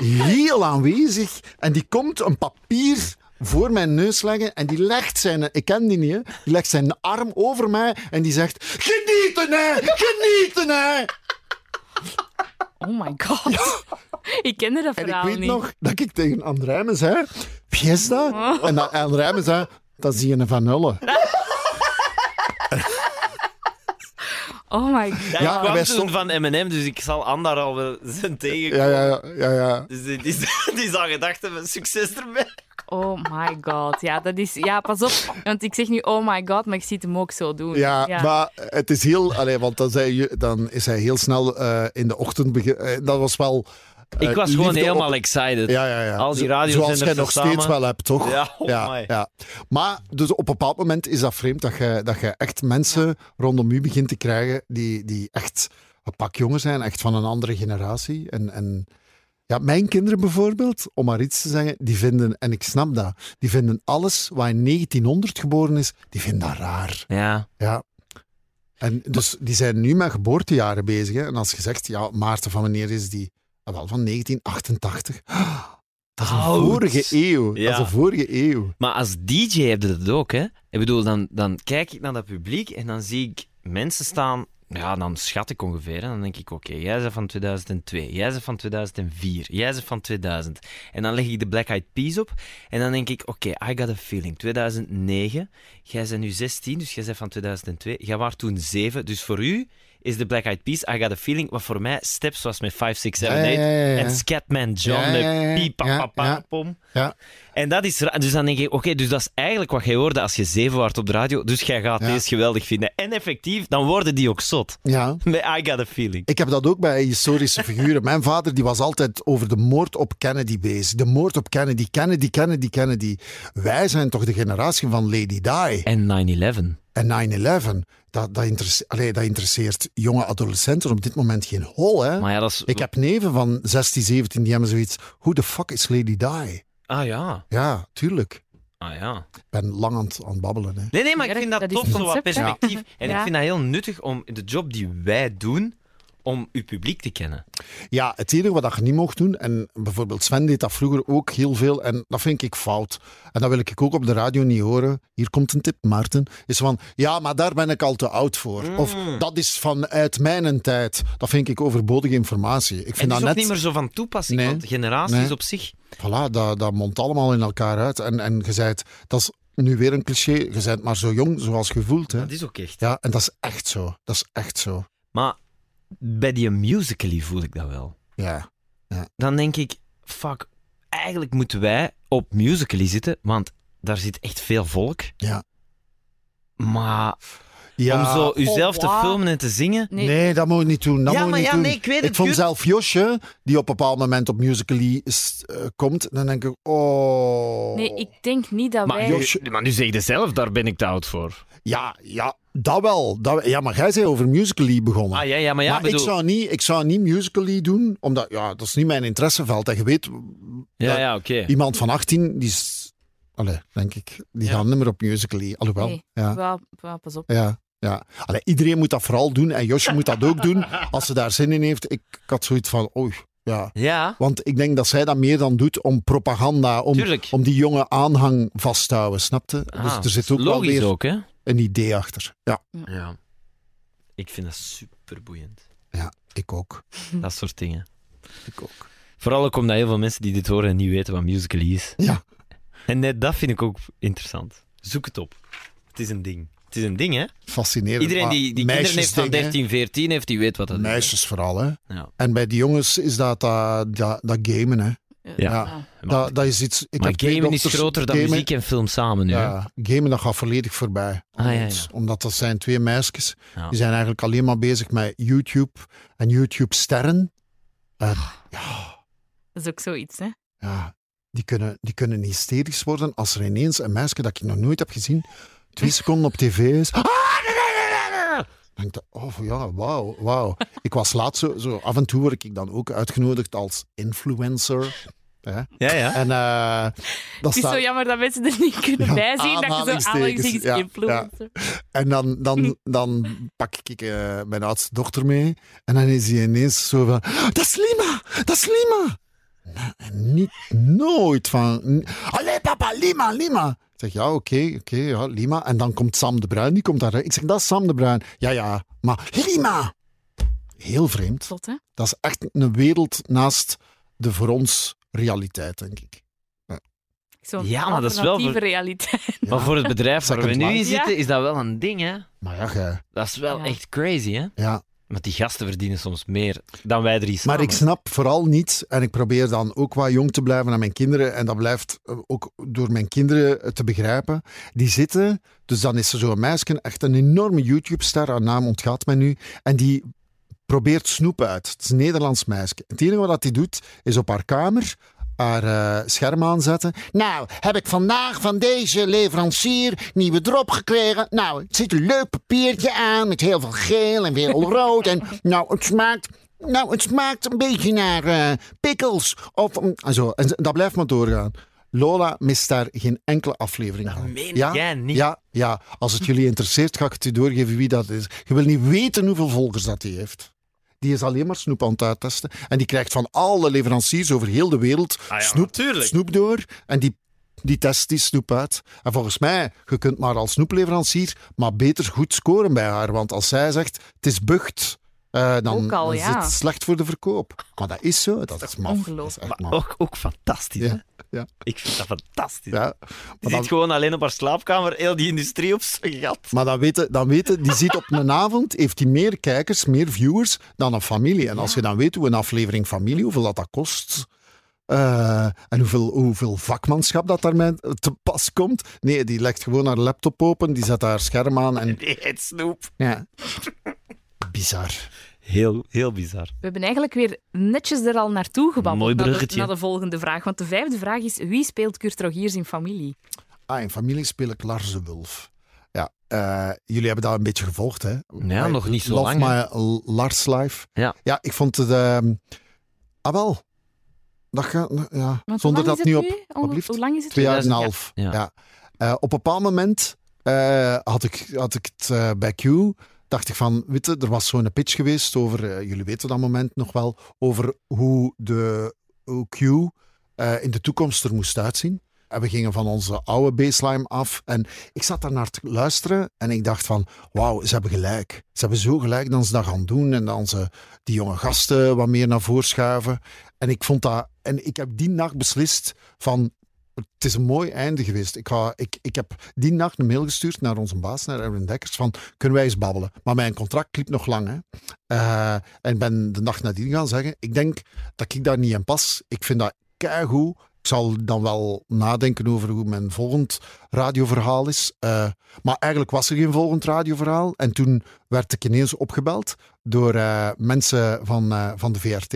heel aanwezig. En die komt een papier voor mijn neus leggen en die legt zijn, ik ken die niet, hè, die legt zijn arm over mij en die zegt, genieten hè, genieten hè. Oh my god. Ik kende dat En ik verhaal weet niet. nog dat ik tegen Anne Rijmen zei, wie is dat? Oh. En dat Anne Rijmen zei, dat zie je een Van Hulle. Oh my god. Ja, Ja, ik kwam wij toen stond- van M&M, dus ik zal Anna al wel zijn tegenkomen. Ja, ja, ja. ja, ja. Dus die, die, die zal gedacht hebben, succes ermee. Oh my god. Ja, dat is... Ja, pas op. Want ik zeg nu oh my god, maar ik zie het hem ook zo doen. Ja, maar het is heel... Allee, want dan, zei je, dan is hij heel snel eh, in de ochtend... begin- eh, dat was wel... eh, Ik was gewoon helemaal op- excited. Ja, ja, ja. Als die Zoals jij nog samen- steeds wel hebt, toch? Ja, oh ja, ja. Maar dus op een bepaald moment is dat vreemd dat je, dat je echt mensen rondom u begint te krijgen die, die echt een pak jonger zijn, echt van een andere generatie. En, en ja, mijn kinderen bijvoorbeeld, om maar iets te zeggen, die vinden, en ik snap dat, die vinden alles wat in 1900 geboren is, die vinden dat raar. Ja. Ja. En dus die zijn nu met geboortejaren bezig. Hè? En als je zegt, ja, Maarten, van wanneer is die? Ah, wel, van 1988. Dat is een Oud. vorige eeuw. Ja. Dat is een vorige eeuw. Maar als DJ heb je dat ook, hè? Ik bedoel, dan, dan kijk ik naar dat publiek en dan zie ik mensen staan. Ja, dan schat ik ongeveer. En dan denk ik, oké, jij bent van 2002, jij bent van 2004, jij bent van 2000. En dan leg ik de Black Eyed Peas op. En dan denk ik, oké, I got a feeling. 2009, jij bent nu 16, dus jij bent van 2002. Jij was toen 7, dus voor u is de Black Eyed Peas, I got a feeling, wat voor mij Steps was met 5, 6, 7, 8. Ja, ja, ja, ja. En Scatman John met Piep, pa, ja, pa, pa, ja. pom. Ja. En dat is. Dus dan denk ik, oké, dus dat is eigenlijk wat jij hoorde als je zeven wordt op de radio. Dus jij gaat deze geweldig vinden. En effectief, dan worden die ook zot. Ja. Met I got a feeling. Ik heb dat ook bij historische figuren. Mijn vader die was altijd over de moord op Kennedy bezig. De moord op Kennedy, Kennedy, Kennedy, Kennedy. Wij zijn toch de generatie van Lady Di. En 9-11. En 9-11, dat, dat, interesse- allee, dat interesseert jonge adolescenten op dit moment geen hol. Hè? Maar ja, dat is... Ik heb neven van 16, 17, die hebben zoiets. Hoe de fuck is Lady Di? Ah ja. Ja, tuurlijk. Ah ja. Ik ben lang aan het, aan het babbelen. Hè. Nee, nee, maar ik vind dat, dat tof, zo wat perspectief. En ik vind dat heel nuttig om de job die wij doen, om uw publiek te kennen. Ja, het enige wat je niet mocht doen, en bijvoorbeeld Sven deed dat vroeger ook heel veel, en dat vind ik fout. En dat wil ik ook op de radio niet horen. Hier komt een tip, Maarten. Is van, ja, maar daar ben ik al te oud voor. Of dat is vanuit mijn tijd. Dat vind ik overbodige informatie. Ik En vind dat is dat net... niet meer zo van toepassing, Nee. want generaties Nee. op zich... Voilà, dat, dat mondt allemaal in elkaar uit. En, en je zei dat is nu weer een cliché, je bent maar zo jong zoals je voelt. Hè. Dat is ook echt. Ja, en dat is echt zo. Dat is echt zo. Maar bij die musically voel ik dat wel. Ja. dan denk ik, fuck, eigenlijk moeten wij op Musical.ly zitten, want daar zit echt veel volk. Ja. Maar ja. om zo uzelf te wow. filmen en te zingen... Nee, Nee, dat moet je niet doen. Dat Ja, moet maar niet ja, doen. nee, ik weet het, vond Kurt. zelf Josje, die op een bepaald moment op Musical.ly eh, komt, dan denk ik, oh... nee, ik denk niet dat Maar, wij... Josje- maar nu zeg je zelf, daar ben ik te oud voor. Ja, ja, dat wel. Dat, ja, maar jij zei over Musical.ly begonnen. Ah ja, ja maar ja, maar bedoel... ik, zou niet, ik zou niet Musical.ly doen, omdat ja, dat is niet mijn interesseveld. En je weet, Ja, ja, oké. iemand van 18, die is... Allee, denk ik, die Ja. gaat niet meer op Musical.ly. Alhoewel, Nee. ja. Wel, wel, pas op. Ja, ja. Allee, iedereen moet dat vooral doen en Josje moet dat ook doen als ze daar zin in heeft. Ik, ik had zoiets van, oei, ja. Ja, Want ik denk dat zij dat meer dan doet om propaganda, om, tuurlijk. om die jonge aanhang vast te houden, snapte? Ah, dus er zit ook wel logisch weer ook, hè? Een idee achter. Ja, Ja. Ik vind dat super boeiend. ja ik ook. Dat soort dingen. Ik ook. Vooral ook omdat heel veel mensen die dit horen en niet weten wat Musical.ly is. Ja. En net dat vind ik ook interessant. Zoek het op. Het is een ding. Het is een ding, hè? Fascinerend. Iedereen die, die kinderen heeft van meisjesdingen, 13, 14 heeft, die weet wat dat Meisjes vooral, hè. is. Ja. En bij die jongens is dat dat, dat, dat gamen, hè. Ja. Ja. Ja. Ja. Dat, dat is iets... Ik maar heb gamen is dochters, groter dan gamen- muziek en film samen nu. hè? Ja, gamen dat gaat volledig voorbij. Ah, ja, ja. Omdat- Omdat dat zijn twee meisjes. Ja. Die zijn eigenlijk alleen maar bezig met YouTube en YouTube-sterren. En Dat is ook zoiets, hè. ja, die kunnen, die kunnen hysterisch worden als er ineens een meisje dat ik nog nooit heb gezien, twee seconden op tv is. Ah, ik, oh ja, wauw, wauw. Ik was laatst zo, zo, af en toe word ik dan ook uitgenodigd als influencer. Hè? Ja, ja. En eh dat Het is staat- zo jammer dat mensen er niet kunnen Ja, bijzien dat je zo aanhalingstekens, ja, influencer. En dan, dan, dan pak ik eh, mijn oudste dochter mee. En dan is hij ineens zo van... Dat is Lima! Dat is Lima! En niet nooit van... Allee papa, Lima, Lima! Ik zeg, ja, oké, oké, ja, Lima. En dan komt Sam de Bruin, die komt daar. Ik zeg, dat is Sam de Bruin. Ja, ja, maar Lima! heel vreemd. Zot, hè? Dat is echt een wereld naast de voor ons realiteit, denk ik. Zo'n Ja, maar dat is wel alternatieve voor- realiteit. Maar voor het bedrijf waar we nu in zitten, Ja. is dat wel een ding, hè? Maar ja, gij- Dat is wel Ja. echt crazy, hè? ja. Want die gasten verdienen soms meer dan wij drie samen. Maar ik snap vooral niet, en ik probeer dan ook wat jong te blijven aan mijn kinderen, en dat blijft eh, ook door mijn kinderen eh, te begrijpen. Die zitten, dus dan is er zo'n meisje, echt een enorme YouTube-ster, haar naam ontgaat mij nu, en die probeert snoep uit. Het is een Nederlands meisje. Het enige wat hij doet, is op haar kamer haar eh, scherm aanzetten. Nou, heb ik vandaag van deze leverancier nieuwe drop gekregen. Nou, het zit een leuk papiertje aan met heel veel geel en veel rood. En nou, het smaakt... Nou, het smaakt een beetje naar eh pickles. Of, mm, en zo. En dat blijft maar doorgaan. Lola mist daar geen enkele aflevering Dat van. meen ja? jij niet. Ja, ja, als het jullie interesseert, ga ik het u doorgeven wie dat is. Je wil niet weten hoeveel volgers dat hij heeft. Die is alleen maar snoep aan het uittesten. En die krijgt van alle leveranciers over heel de wereld Ah ja, snoep, natuurlijk. snoep door. En die, die test die snoep uit. En volgens mij, je kunt maar als snoepleverancier maar beter goed scoren bij haar. Want als zij zegt, het is bucht, eh, dan Ook al, is ja. het slecht voor de verkoop. Maar dat is zo. Dat is maf. Dat is ongelooflijk. echt Maar maf. ook, ook fantastisch, Ja, hè? Ja. Ik vind dat fantastisch. Ja. Die zit dan- gewoon alleen op haar slaapkamer, heel die industrie op zijn gat. Maar dan weten, dan weten, die ziet op een avond, heeft hij meer kijkers, meer viewers dan een familie. En als je dan weet hoe een aflevering familie, hoeveel dat, dat kost. eh, en hoeveel, hoeveel vakmanschap dat daarmee te pas komt. Nee, die legt gewoon haar laptop open, die zet haar scherm aan en... Die heet snoep. Ja. Bizar. Heel, heel bizar. We hebben eigenlijk weer netjes er al naartoe gebabbeld. Mooi naar de-. Naar de, volgende vraag. Want de vijfde vraag is: wie speelt Kurt Rogiers in familie? Ah, in familie speel ik Lars de Wulf. Ja, eh, jullie hebben dat een beetje gevolgd, hè? Ja, I nog niet zo love lang, my Lars life. Ja. Ja, ik vond het... ehm, ah, wel. Dat gaat... Ja, Want zonder hoe lang dat is nu het op... nu? Hoe-. Hoe lang is het? Twee jaar en een 2000, half. ja. Ja. Eh, op een bepaald moment eh, had, ik, had ik het eh, bij Q. Dacht ik van, weet er was zo'n pitch geweest over, eh, jullie weten dat moment nog wel, over hoe, de, hoe Q eh, in de toekomst er moest uitzien. En we gingen van onze oude baseline af. En ik zat daar naar te luisteren en ik dacht van, wauw, ze hebben gelijk. Ze hebben zo gelijk dat ze dat gaan doen en dan ze die jonge gasten wat meer naar voren schuiven. En ik vond dat, en ik heb die nacht beslist van, het is een mooi einde geweest. Ik, ga, ik, ik heb die nacht een mail gestuurd naar onze baas, naar Erwin Dekkers, van kunnen wij eens babbelen? Maar mijn contract liep nog lang. Hè? Eh, en ik ben de nacht nadien gaan zeggen, ik denk dat ik daar niet in pas. Ik vind dat keigoed. Ik zal dan wel nadenken over hoe mijn volgend radioverhaal is. Eh, maar eigenlijk was er geen volgend radioverhaal. En toen werd ik ineens opgebeld door eh, mensen van, van de VRT.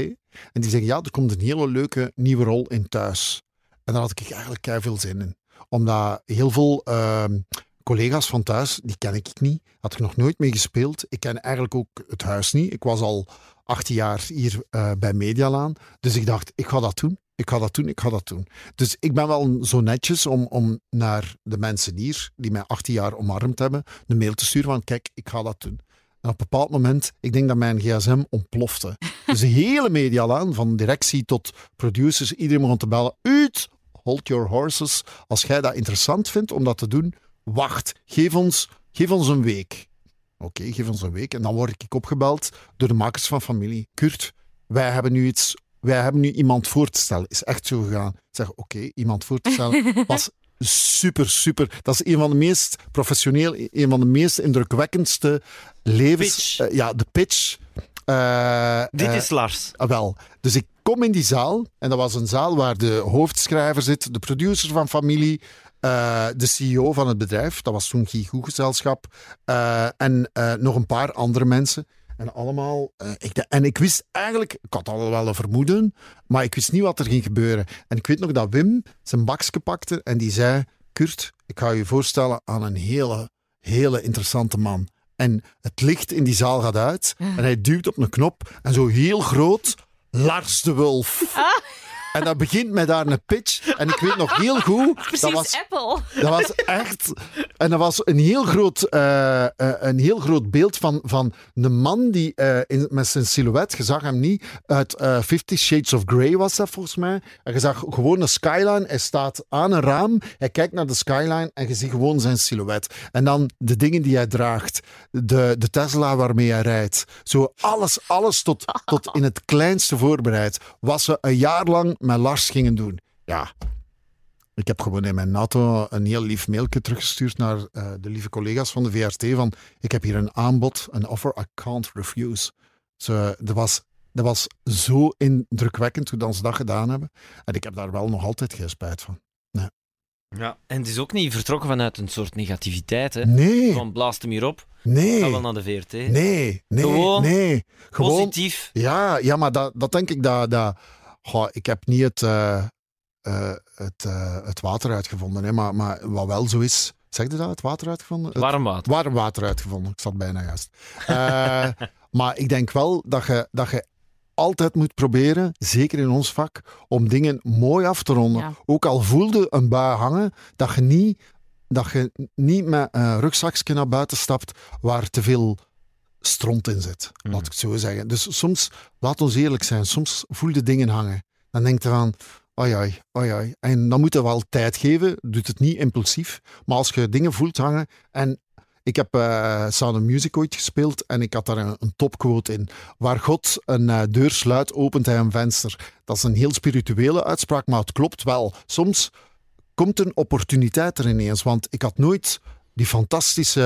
En die zeggen, ja, er komt een hele leuke nieuwe rol in thuis. En daar had ik eigenlijk kei veel zin in. Omdat heel veel ehm, collega's van thuis, die ken ik niet. Had ik nog nooit mee gespeeld. Ik ken eigenlijk ook het huis niet. Ik was al 18 jaar hier eh, bij Medialaan. Dus ik dacht, ik ga dat doen. Ik ga dat doen, ik ga dat doen. Dus ik ben wel zo netjes om, om naar de mensen hier, die mij 18 jaar omarmd hebben, een mail te sturen van, kijk, ik ga dat doen. En op een bepaald moment, ik denk dat mijn gsm ontplofte. Dus de hele medialaan, van directie tot producers, iedereen begon te bellen. Uit, hold your horses. Als jij dat interessant vindt om dat te doen, wacht. Geef ons, geef ons een week. Oké, geef ons een week. En dan word ik opgebeld door de makers van familie. Kurt, wij hebben nu iets... Wij hebben nu iemand voor te stellen. Is echt zo gegaan. Ik zeg, oké, iemand voor te stellen. Was super, super. Dat is een van de meest professioneel, een van de meest indrukwekkendste levens... Pitch. eh, ja, de pitch. Eh, Dit eh, is Lars. Ah, wel. Dus ik kom in die zaal en dat was een zaal waar de hoofdschrijver zit, de producer van familie, eh, de CEO van het bedrijf, dat was toen Guy Goegezelschap, eh, en eh, nog een paar andere mensen. En allemaal, ik, de- en ik wist eigenlijk, ik had al wel een vermoeden, maar ik wist niet wat er ging gebeuren. En ik weet nog dat Wim zijn bakje pakte en die zei, Kurt, ik ga je voorstellen aan een hele, hele interessante man. En het licht in die zaal gaat uit. En hij duwt op een knop. En zo heel groot, Lars de Wulf. En dat begint met daar een pitch. En ik weet nog heel goed, dat Precies, was, Apple. dat was echt En dat was een heel groot, eh, eh, een heel groot beeld van, van een man die eh, in, met zijn silhouet, je zag hem niet, uit Fifty Shades of Grey was dat volgens mij. En je zag gewoon een skyline, hij staat aan een raam, hij kijkt naar de skyline en je ziet gewoon zijn silhouet. En dan de dingen die hij draagt, de, de Tesla waarmee hij rijdt. Zo alles, alles tot, tot in het kleinste voorbereid. Wat ze een jaar lang met Lars gingen doen. Ja, ik heb gewoon in mijn auto een heel lief mailje teruggestuurd naar eh, de lieve collega's van de VRT van ik heb hier een aanbod, een offer I can't refuse. Zo, dat, was, dat was zo indrukwekkend hoe dat ze dat gedaan hebben. En ik heb daar wel nog altijd geen spijt van. Ja. En het is ook niet vertrokken vanuit een soort negativiteit. Hè? Nee, Van blaast hem hierop, ga nee, wel naar de VRT. nee, nee, Gewoon nee. Gewoon, Positief. ja, ja, maar dat, dat denk ik dat... dat goh, ik heb niet het, eh, eh, het, eh, het water uitgevonden, hè, maar, maar wat wel zo is... Zeg je dat, het water uitgevonden? Het- Warm water. warm water uitgevonden. Ik zat bijna juist. Eh, maar ik denk wel dat je, dat je altijd moet proberen, zeker in ons vak, om dingen mooi af te ronden. Ja. Ook al voelde een bui hangen, dat je niet, dat je niet met een rugzakje naar buiten stapt waar te veel stront in zit. Mm. Laat ik het zo zeggen. Dus soms, laat ons eerlijk zijn, soms voel je dingen hangen. Dan denk je van, oi oi. En dan moet je wel tijd geven, doet het niet impulsief. Maar als je dingen voelt hangen en ik heb eh Sound of Music ooit gespeeld en ik had daar een, een topquote in. Waar God een eh, deur sluit, opent hij een venster. Dat is een heel spirituele uitspraak, maar het klopt wel. Soms komt een opportuniteit er ineens. Want ik had nooit die fantastische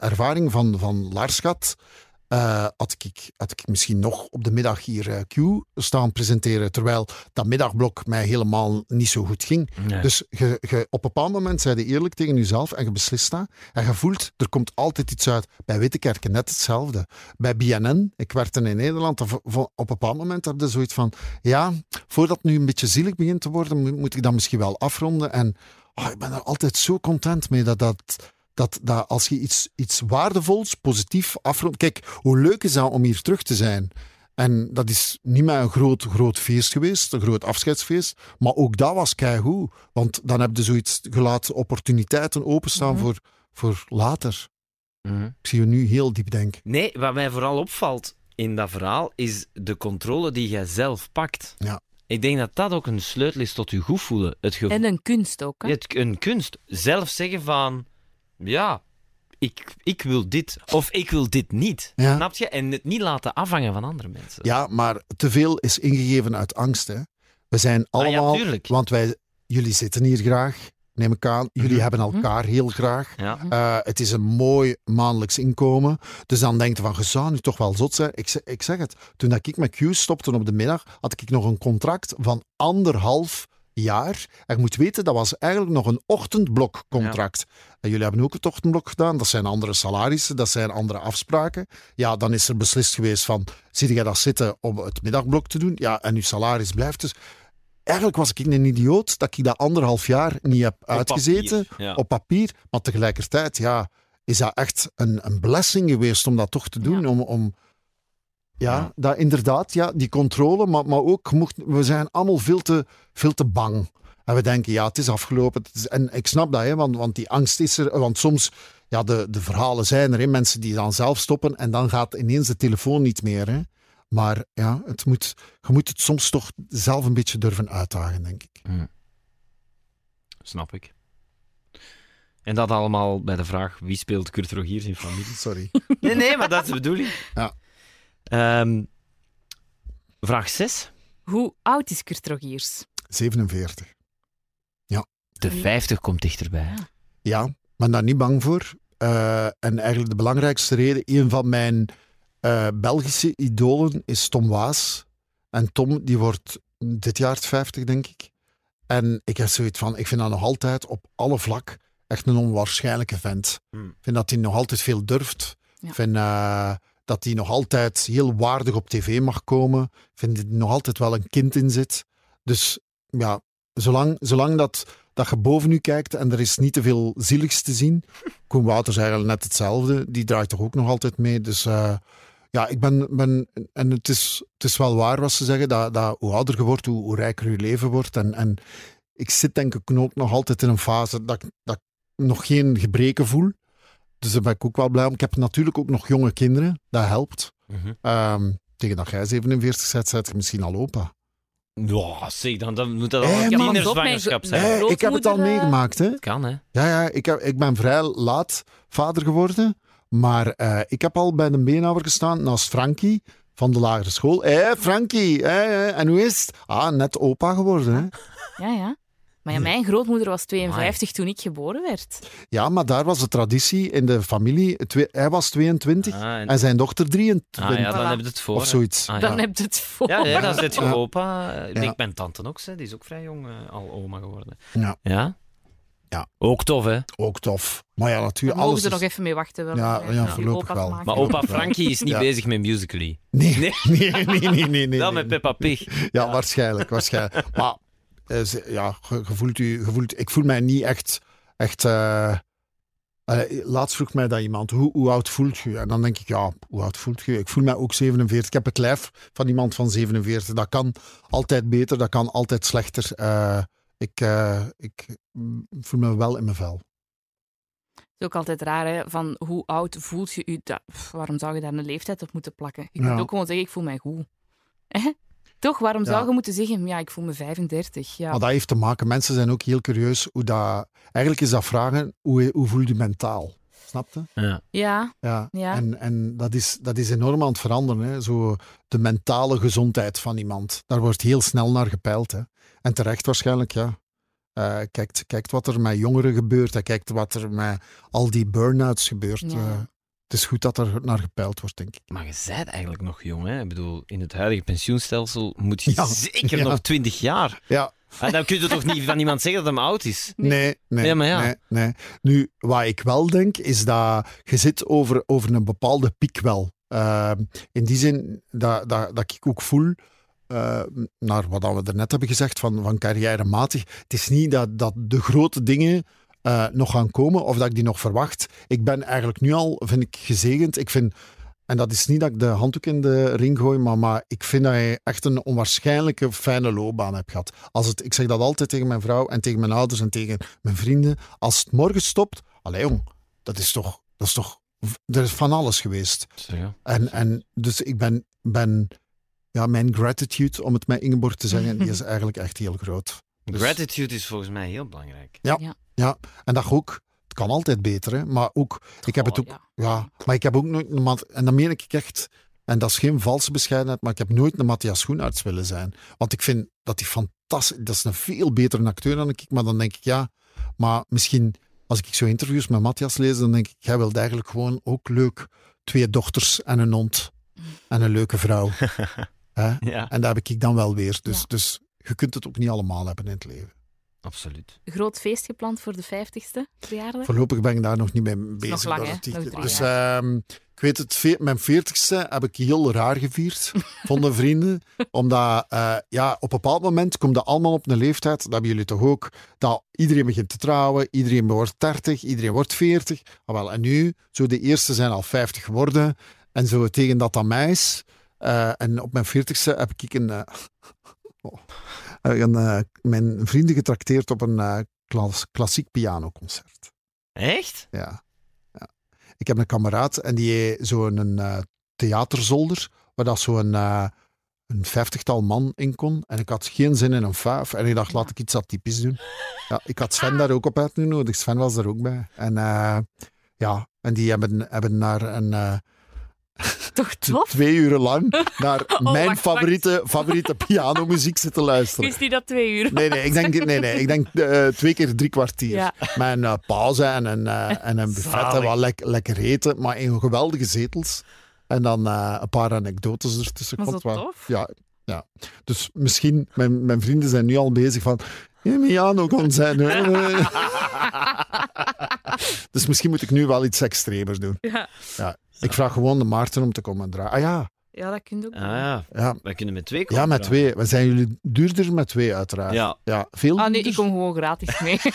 ervaring van, van Lars gehad. Eh, had, ik, had ik misschien nog op de middag hier eh, Q staan presenteren, terwijl dat middagblok mij helemaal niet zo goed ging. Nee. Dus je, je, op een bepaald moment zei je eerlijk tegen jezelf en je beslist dat. En je voelt, er komt altijd iets uit. Bij Wittekerken net hetzelfde. Bij BNN, ik werkte in Nederland, op een bepaald moment had je zoiets van, ja, voordat het nu een beetje zielig begint te worden, moet, moet ik dat misschien wel afronden. En oh, ik ben er altijd zo content mee dat dat... Dat, dat als je iets, iets waardevols, positief afrondt. Kijk, hoe leuk is dat om hier terug te zijn? En dat is niet maar een groot, groot feest geweest, een groot afscheidsfeest. Maar ook dat was keigoed. Want dan heb je zoiets gelaten opportuniteiten openstaan Mhm. voor, voor later. Mhm. Ik zie je nu heel diep denken. Nee, wat mij vooral opvalt in dat verhaal is de controle die jij zelf pakt. Ja. Ik denk dat dat ook een sleutel is tot je goed voelen. Het gevoel, En een kunst ook. Hè? het, een kunst. Zelf zeggen van, ja, ik, ik wil dit. Of ik wil dit niet. Ja. Snap je? En het niet laten afhangen van andere mensen. Ja, maar te veel is ingegeven uit angst. Hè. We zijn Ah ja, allemaal... want wij, jullie zitten hier graag, neem ik aan. Jullie Mhm. hebben elkaar heel graag. Ja. Eh, het is een mooi maandelijks inkomen. Dus dan denk je van, je zou nu toch wel zot zijn. Ik, zeg- ik zeg het, toen dat ik met Q stopte op de middag, had ik nog een contract van anderhalf jaar. En je moet weten, dat was eigenlijk nog een ochtendblokcontract. En jullie hebben ook het ochtendblok gedaan. Dat zijn andere salarissen, dat zijn andere afspraken. Ja, dan is er beslist geweest van, zie je dat zitten om het middagblok te doen? Ja, en uw salaris blijft dus... Eigenlijk was ik een idioot dat ik dat anderhalf jaar niet heb uitgezeten papier, ja. op papier. Maar tegelijkertijd, ja, is dat echt een, een blessing geweest om dat toch te doen. Ja. Om, om, ja, Ja. Dat, inderdaad, ja, die controle, maar, maar ook, mocht, we zijn allemaal veel te, veel te bang. En we denken, ja, het is afgelopen. Het is- en ik snap dat, hè, want, want die angst is er. Want soms, ja, de, de verhalen zijn er, hè, mensen die dan zelf stoppen en dan gaat ineens de telefoon niet meer. Hè. Maar ja, het moet, je moet het soms toch zelf een beetje durven uitdagen, denk ik. Snap ik. En dat allemaal bij de vraag, wie speelt Kurt Rogiers in familie? Sorry. Nee, nee, maar dat is de bedoeling. Ja. Ehm, vraag 6. Hoe oud is Kurt Rogiers? 47. De 50 komt dichterbij. Ja, ik ben daar niet bang voor. Eh, en eigenlijk de belangrijkste reden, een van mijn eh, Belgische idolen is Tom Waas. En Tom, die wordt dit jaar 50, denk ik. En ik heb zoiets van, ik vind dat nog altijd op alle vlak echt een onwaarschijnlijke vent. Hmm. Ik vind dat hij nog altijd veel durft. Ja. Ik vind eh, dat hij nog altijd heel waardig op tv mag komen. Ik vind dat er nog altijd wel een kind in zit. Dus ja, zolang, zolang dat, dat je boven u kijkt en er is niet te veel zieligs te zien. Koen Wouters is eigenlijk net hetzelfde. Die draait toch ook nog altijd mee. Dus eh, ja, ik ben... ben en het is, het is wel waar wat ze zeggen, dat, dat hoe ouder je wordt, hoe, hoe rijker je leven wordt. En, en ik zit denk ik ook nog altijd in een fase dat, dat, ik nog geen gebreken voel. Dus daar ben ik ook wel blij om. Ik heb natuurlijk ook nog jonge kinderen. Dat helpt. Mhm. Ehm, tegen dat jij 47 bent, zet je misschien al opa. Ja, zeg, dan, dan moet dat Hé, al een met- zijn. Ik heb het al eh, meegemaakt, hè? Kan, hè? Ja, ja ik, heb, ik ben vrij laat vader geworden. Maar eh, ik heb al bij de beenhouwer gestaan naast Frankie van de lagere school. Hé, Frankie, hé, hé, en hoe is het? Ah, net opa geworden, hè? Ja, ja. Maar ja, mijn grootmoeder was 52 toen ik geboren werd. Ja, maar daar was de traditie in de familie. Hij was 22 Ah, en- en zijn dochter 23. ah, ja, dan Voilà. heb je het voor. of zoiets. Ah, Dan ja. heb je het voor. Ja, ja, dan zit je Ja. opa. Ja. Ik ben tante ook, hè. die is ook vrij jong eh, al oma geworden. Ja. Ja? Ja. Ook tof, hè? Ook tof. Maar ja, We natuurlijk. mogen Alles er nog even mee wachten. Wel, Ja, ja, eh, voorlopig wel. maken. Maar opa Frankie is niet Ja. bezig met Musical.ly. Nee, Nee. nee, nee, nee, nee. nee, nee, Wel met. Peppa Pig. Ja, waarschijnlijk, waarschijnlijk. Maar eh, ja, ge- gevoelt u, gevoelt, ik voel mij niet echt. echt eh, eh, laatst vroeg mij dat iemand, hoe, hoe oud voelt je? En dan denk ik, ja, hoe oud voelt je? Ik voel mij ook 47. Ik heb het lijf van iemand van 47. Dat kan altijd beter, dat kan altijd slechter. Ik, ik mm, voel me wel in mijn vel. Het is ook altijd raar, hè, van hoe oud voelt je u? Dat, waarom zou je daar een leeftijd op moeten plakken? Je Ja. kunt ook gewoon zeggen, ik voel mij goed. Hè? Toch? Waarom Ja. zou je moeten zeggen, ja, ik voel me 35? Ja. Maar dat heeft te maken, mensen zijn ook heel curieus hoe dat... Eigenlijk is dat vragen, hoe, hoe voel je mentaal? Snap je? Ja. ja, Ja, Ja. en, en dat, is, dat is enorm aan het veranderen. Hè. Zo de mentale gezondheid van iemand. Daar wordt heel snel naar gepeild. Hè. En terecht waarschijnlijk, ja. Eh, kijkt, kijkt wat er met jongeren gebeurt. Hij kijkt wat er met al die burn-outs gebeurt. Ja. Eh, het is goed dat er naar gepeild wordt, denk ik. Maar je bent eigenlijk nog jong, hè? Ik bedoel, in het huidige pensioenstelsel moet je Ja. zeker Ja. nog 20 jaar. Ja, En dan kun je toch niet van iemand zeggen dat hij oud is? nee, nee. Ja, maar ja. Nee, nee. Nu, wat ik wel denk, is dat je zit over, over een bepaalde piek wel. Eh, in die zin dat, dat, dat ik ook voel, eh, naar wat we er net hebben gezegd, van, van carrièrematig. Het is niet dat, dat de grote dingen eh, nog gaan komen of dat ik die nog verwacht. Ik ben eigenlijk nu al, vind ik, gezegend. Ik vind, en dat is niet dat ik de handdoek in de ring gooi, maar, maar ik vind dat je echt een onwaarschijnlijke fijne loopbaan hebt gehad. Als het, ik zeg dat altijd tegen mijn vrouw en tegen mijn ouders en tegen mijn vrienden. Als het morgen stopt, allee jong, dat is toch, dat is toch, er is van alles geweest. Ja. En, en dus ik ben, ben ja, mijn gratitude, om het met Ingeborg te zeggen, die is eigenlijk echt heel groot. Dus- Gratitude is volgens mij heel belangrijk. Ja, en dat ook, het kan altijd beter, hè, maar ook, ik heb het Oh, ook, ja. ja, maar ik heb ook nooit, en dat meen ik echt, en dat is geen valse bescheidenheid, maar ik heb nooit een Matthias Schoenaerts willen zijn. Want ik vind dat hij fantastisch, dat is een veel betere acteur dan ik, maar dan denk ik, ja, maar misschien, als ik zo interviews met Matthias lees, dan denk ik, jij wilt eigenlijk gewoon ook leuk twee dochters en een hond en een leuke vrouw. Hè? Ja, En dat heb ik dan wel weer. Dus, Ja. dus je kunt het ook niet allemaal hebben in het leven. absoluut. Groot feest gepland voor de 50ste verjaardag? Voorlopig ben ik daar nog niet mee bezig. nog lang, dus ehm, ik weet het, mijn veertigste heb ik heel raar gevierd, vonden vrienden. Omdat eh, ja, op een bepaald moment komt dat allemaal op een leeftijd, dat hebben jullie toch ook, dat iedereen begint te trouwen, iedereen wordt 30, iedereen wordt 40. Ah, wel, en nu, zo de eerste zijn al 50 geworden. En zo tegen dat aan mij is. eh, en op mijn veertigste heb ik een, eh, oh, een, eh, mijn vrienden getrakteerd op een eh, klas- klassiek pianoconcert. Echt? Ja. ja. Ik heb een kameraad en die heeft zo'n eh, theaterzolder, waar dat zo'n eh, een vijftigtal man in kon. En ik had geen zin in een vijf. En ik dacht, laat ik iets atypisch doen. Ja, ik had Sven daar ook op uitgenodigd. Sven was er ook bij. En eh, ja, en die hebben, hebben naar een... Toch tof? twee uur lang naar Oh, mijn wacht, favoriete, favoriete pianomuziek zitten luisteren. Is die dat twee uur? Nee, nee, ik denk, nee, nee, ik denk eh, twee keer drie kwartier. Ja. Met een eh, pauze en een, eh, en een buffet en wat lek- lekker eten. Maar in geweldige zetels. En dan eh, een paar anekdotes ertussen. Komt wel. tof. Ja, ja. Dus misschien, mijn, mijn vrienden zijn nu al bezig van... Ja, piano concert. dus misschien moet ik nu wel iets extremers doen. Ja. Ja. Ik vraag gewoon de Maarten om te komen draaien. Ah ja, ja, dat kun je ook Ah doen. ja, ja. wij kunnen met twee komen. Ja, met twee. We zijn jullie duurder met twee, uiteraard. Ja. ja veel Ah nee, duurder? ik kom gewoon gratis mee.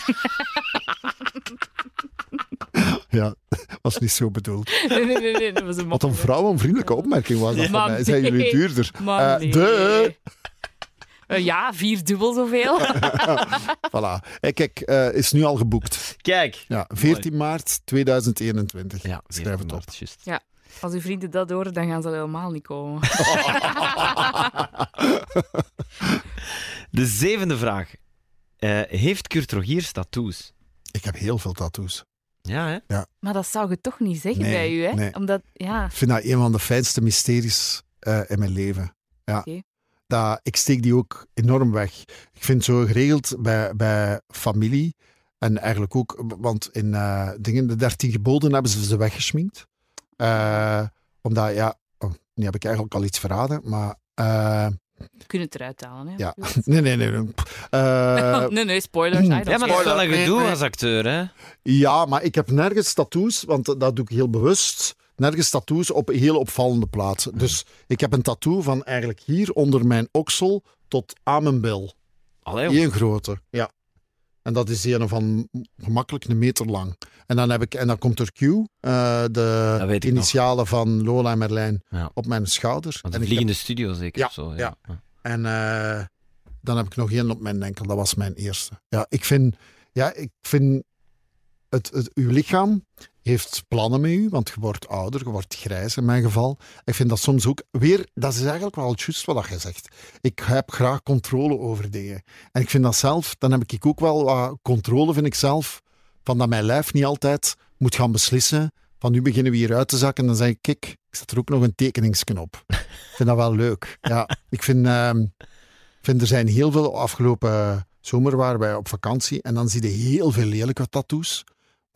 Ja, was niet zo bedoeld. nee, nee, nee, nee, dat was een Wat een vrouwenvriendelijke opmerking was dat van mij. Zijn jullie duurder? Eh, nee. de... Eh, ja, vier dubbel zoveel. Voilà. Hey, kijk, eh, is nu al geboekt. Kijk. Ja, 14 maart 2021. Ja, Schrijf het op. Juist. Als uw vrienden dat horen, dan gaan ze helemaal niet komen. De zevende vraag. Eh, heeft Kurt Rogiers tattoos? Ik heb heel veel tattoos. Ja, hè? Maar dat zou je toch niet zeggen Nee, bij u, hè? nee. Omdat, ja... Ik vind dat een van de fijnste mysteries eh, in mijn leven. Ja. Oké. Dat, ik steek die ook enorm weg. Ik vind zo geregeld bij, bij familie. En eigenlijk ook, want in eh, dingen, de 13 geboden hebben ze ze weggesminkt. Eh, omdat, ja, oh, nu heb ik eigenlijk al iets verraden, maar. eh, We kunnen het eruit halen, hè? ja, nee, nee, nee. nee. Eh, nee, nee, spoilers. Ja, maar dat is wel een gedoe nee. als acteur, hè? Ja, maar ik heb nergens tattoos, want dat doe ik heel bewust. Nergens tattoos op heel opvallende plaatsen. Dus ik heb een tattoo van eigenlijk hier onder mijn oksel tot aan mijn bil. Allee, Eén grote, ja. En dat is een van gemakkelijk een meter lang. En dan, heb ik, en dan komt er Q, eh, de initialen van Lola en Merlijn, Ja. op mijn schouder. Want En, de ik heb- vliegende studio zeker Ja, zo. ja. Ja. en eh, dan heb ik nog één op mijn enkel. Dat was mijn eerste. Ja, ik vind, ja, ik vind het, het, uw lichaam heeft plannen met u, want je wordt ouder, je wordt grijs in mijn geval. Ik vind dat soms ook weer, dat is eigenlijk wel juist wat je zegt. Ik heb graag controle over dingen. En ik vind dat zelf, dan heb ik ook wel wat controle, vind ik zelf, van dat mijn lijf niet altijd moet gaan beslissen. Van nu beginnen we hier uit te zakken. En dan zeg ik, kijk, ik zet er ook nog een tekeningsknop. Ik vind dat wel leuk. Ja, ik vind, ik vind er zijn heel veel afgelopen zomer waren wij op vakantie en dan zie je heel veel lelijke tattoos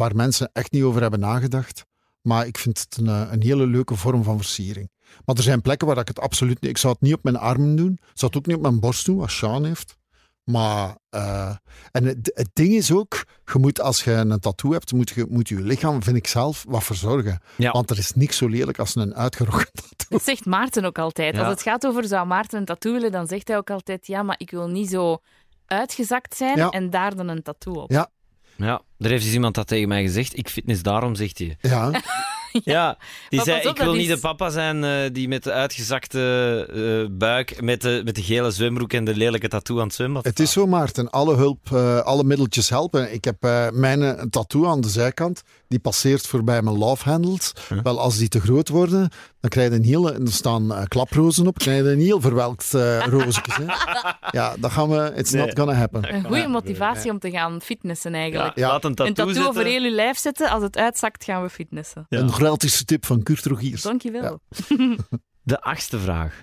waar mensen echt niet over hebben nagedacht. Maar ik vind het een, eh, een hele leuke vorm van versiering. Maar er zijn plekken waar ik het absoluut niet... Ik zou het niet op mijn armen doen. Ik zou het ook niet op mijn borst doen, wat Sean heeft. Maar... eh, en het, het ding is ook, je moet, als je een tattoo hebt, moet je moet je lichaam, vind ik zelf, wat verzorgen. Ja. Want er is niks zo lelijk als een uitgerokken tattoo. Dat zegt Maarten ook altijd. Ja. Als het gaat over zou Maarten een tattoo willen, dan zegt hij ook altijd: ja, maar ik wil niet zo uitgezakt zijn Ja. en daar dan een tattoo op. Ja. Ja, er heeft dus iemand dat tegen mij gezegd. Ik fitness daarom, zegt hij. Ja, Ja, die Maar zei, op, ik wil niet de papa zijn eh, die met de uitgezakte eh, buik, met de, met de gele zwembroek en de lelijke tattoo aan het zwembad Het is zo, Maarten. Alle hulp, eh, alle middeltjes helpen. Ik heb eh, mijn tattoo aan de zijkant. Die passeert voorbij mijn love handles. Wel, als die te groot worden, dan krijg je een hele... Er staan eh, klaprozen op. krijg je een heel verwelkt uh, roosjes. Hè. Ja, dat gaan we... It's Nee. not gonna happen. Een goede motivatie om te gaan fitnessen eigenlijk. Ja, Ja. Laat een tattoo, een tattoo over heel je lijf zetten. Als het uitzakt, gaan we fitnessen. Ja. Een gratis tip van Kurt Rogiers. Dankjewel. De achtste vraag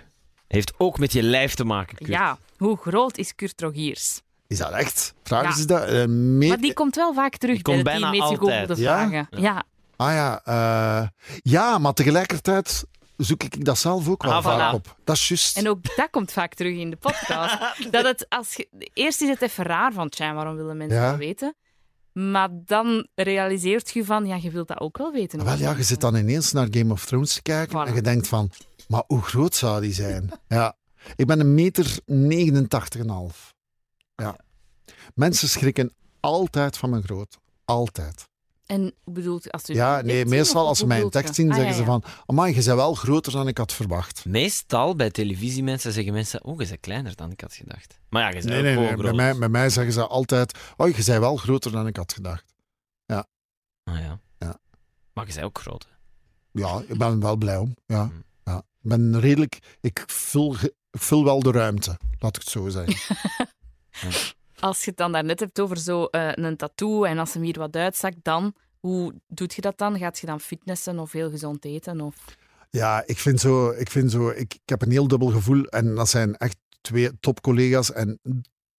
heeft ook met je lijf te maken, Kurt. Ja, hoe groot is Kurt Rogiers? Is dat echt? Vragen Ja. ze dat? Eh, meer- Maar die komt wel vaak terug Die bij de bijna meest altijd. Ja? vragen. Ja. Ah ja, eh, ja, maar tegelijkertijd zoek ik dat zelf ook wel Ah, vaak voilà. op. Dat is juist. En ook dat komt vaak terug in de podcast. dat het als je, eerst is het even raar van, tja, waarom willen mensen Ja. dat weten? Maar dan realiseert je van, ja, je wilt dat ook wel weten. Wel ja, je zit dan ineens naar Game of Thrones te kijken Voilà. en je denkt van, maar hoe groot zou die zijn? Ja. Ik ben een meter 89,5. Ja. Mensen schrikken altijd van mijn grootte. Altijd. En bedoelt je, als je Ja, nee, meestal als ze hoe mij in bedoelt tekst zien, Ah, zeggen ja, ze ja. van, amai, je bent wel groter dan ik had verwacht. Meestal bij televisiemensen zeggen mensen, oh, je bent kleiner dan ik had gedacht. Maar ja, je bent Nee, ook nee, nee. Bij groot. mij, bij mij zeggen ze altijd, oh, je bent wel groter dan ik had gedacht. Ah, ja. Ja. Maar je bent ook groot. hè. Ja, ik ben er wel blij om. Ja. Hmm. Ja. Ik ben redelijk, ik vul, ik vul wel de ruimte, laat ik het zo zeggen. Als je het dan daarnet hebt over zo eh, een tattoo en als hem hier wat uitzakt, dan, hoe doet je dat dan? Gaat je dan fitnessen of heel gezond eten? Of... Ja, ik vind zo, ik, vind zo ik, ik heb een heel dubbel gevoel. En dat zijn echt twee topcollega's en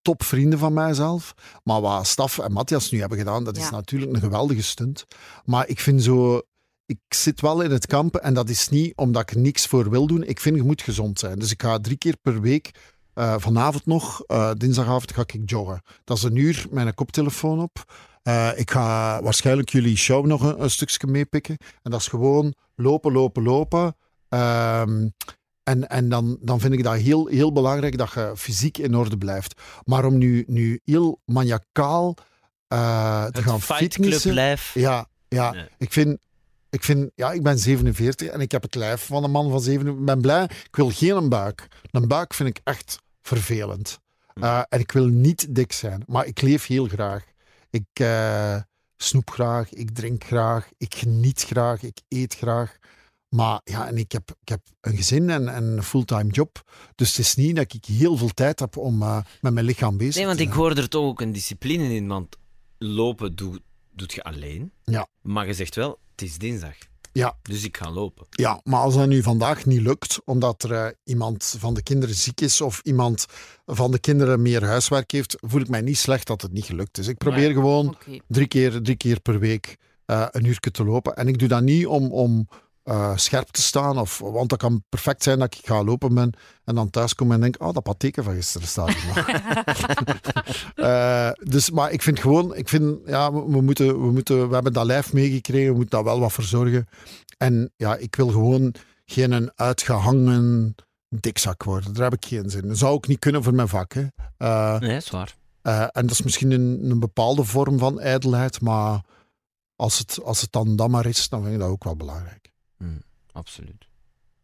topvrienden van mijzelf. Maar wat Staf en Matthias nu hebben gedaan, dat is Ja. natuurlijk een geweldige stunt. Maar ik vind zo, ik zit wel in het kamp en dat is niet omdat ik er niks voor wil doen. Ik vind je moet gezond zijn. Dus ik ga drie keer per week, eh, vanavond nog, eh, dinsdagavond ga ik joggen. Dat is een uur, mijn koptelefoon op. Eh, ik ga waarschijnlijk jullie show nog een, een stukje meepikken. En dat is gewoon lopen, lopen, lopen. Ehm, en en dan, dan vind ik dat heel, heel belangrijk dat je fysiek in orde blijft. Maar om nu, nu heel maniacaal te Het gaan fitnessen... Ja, ja. Ik, vind, ik vind... Ja, ik ben 47 en ik heb het lijf van een man van 47. Ik ben blij. Ik wil geen buik. Een buik vind ik echt vervelend. Uh, en ik wil niet dik zijn, maar ik leef heel graag. Ik uh, snoep graag, ik drink graag, ik geniet graag, ik eet graag. Maar ja, en ik heb, ik heb een gezin en, en een fulltime job. Dus het is niet dat ik heel veel tijd heb om uh, met mijn lichaam bezig te zijn. Nee, want ik hoor er toch ook een discipline in. Want lopen doe, doet je alleen. Ja. Maar je zegt wel, het is dinsdag. Ja. Dus ik ga lopen. Ja, maar als dat nu vandaag niet lukt, omdat er uh, iemand van de kinderen ziek is of iemand van de kinderen meer huiswerk heeft, voel ik mij niet slecht dat het niet gelukt is. Ik probeer gewoon drie, keer, drie keer per week uh, een uur te lopen. En ik doe dat niet om, om uh, scherp te staan, of, want dat kan perfect zijn dat ik ga lopen ben en dan thuis kom en denk, oh, dat patheken van gisteren staat hier nog. uh, dus, maar ik vind gewoon, ik vind, ja, we, we, moeten, we, moeten, we hebben dat lijf meegekregen, we moeten daar wel wat voor zorgen. En ja, ik wil gewoon geen een uitgehangen dikzak worden. Daar heb ik geen zin in. Dat zou ook niet kunnen voor mijn vak. Hè. Uh, nee, dat is waar. uh, en dat is misschien een, een bepaalde vorm van ijdelheid, maar als het, als het dan dat maar is, dan vind ik dat ook wel belangrijk. Hmm, absoluut.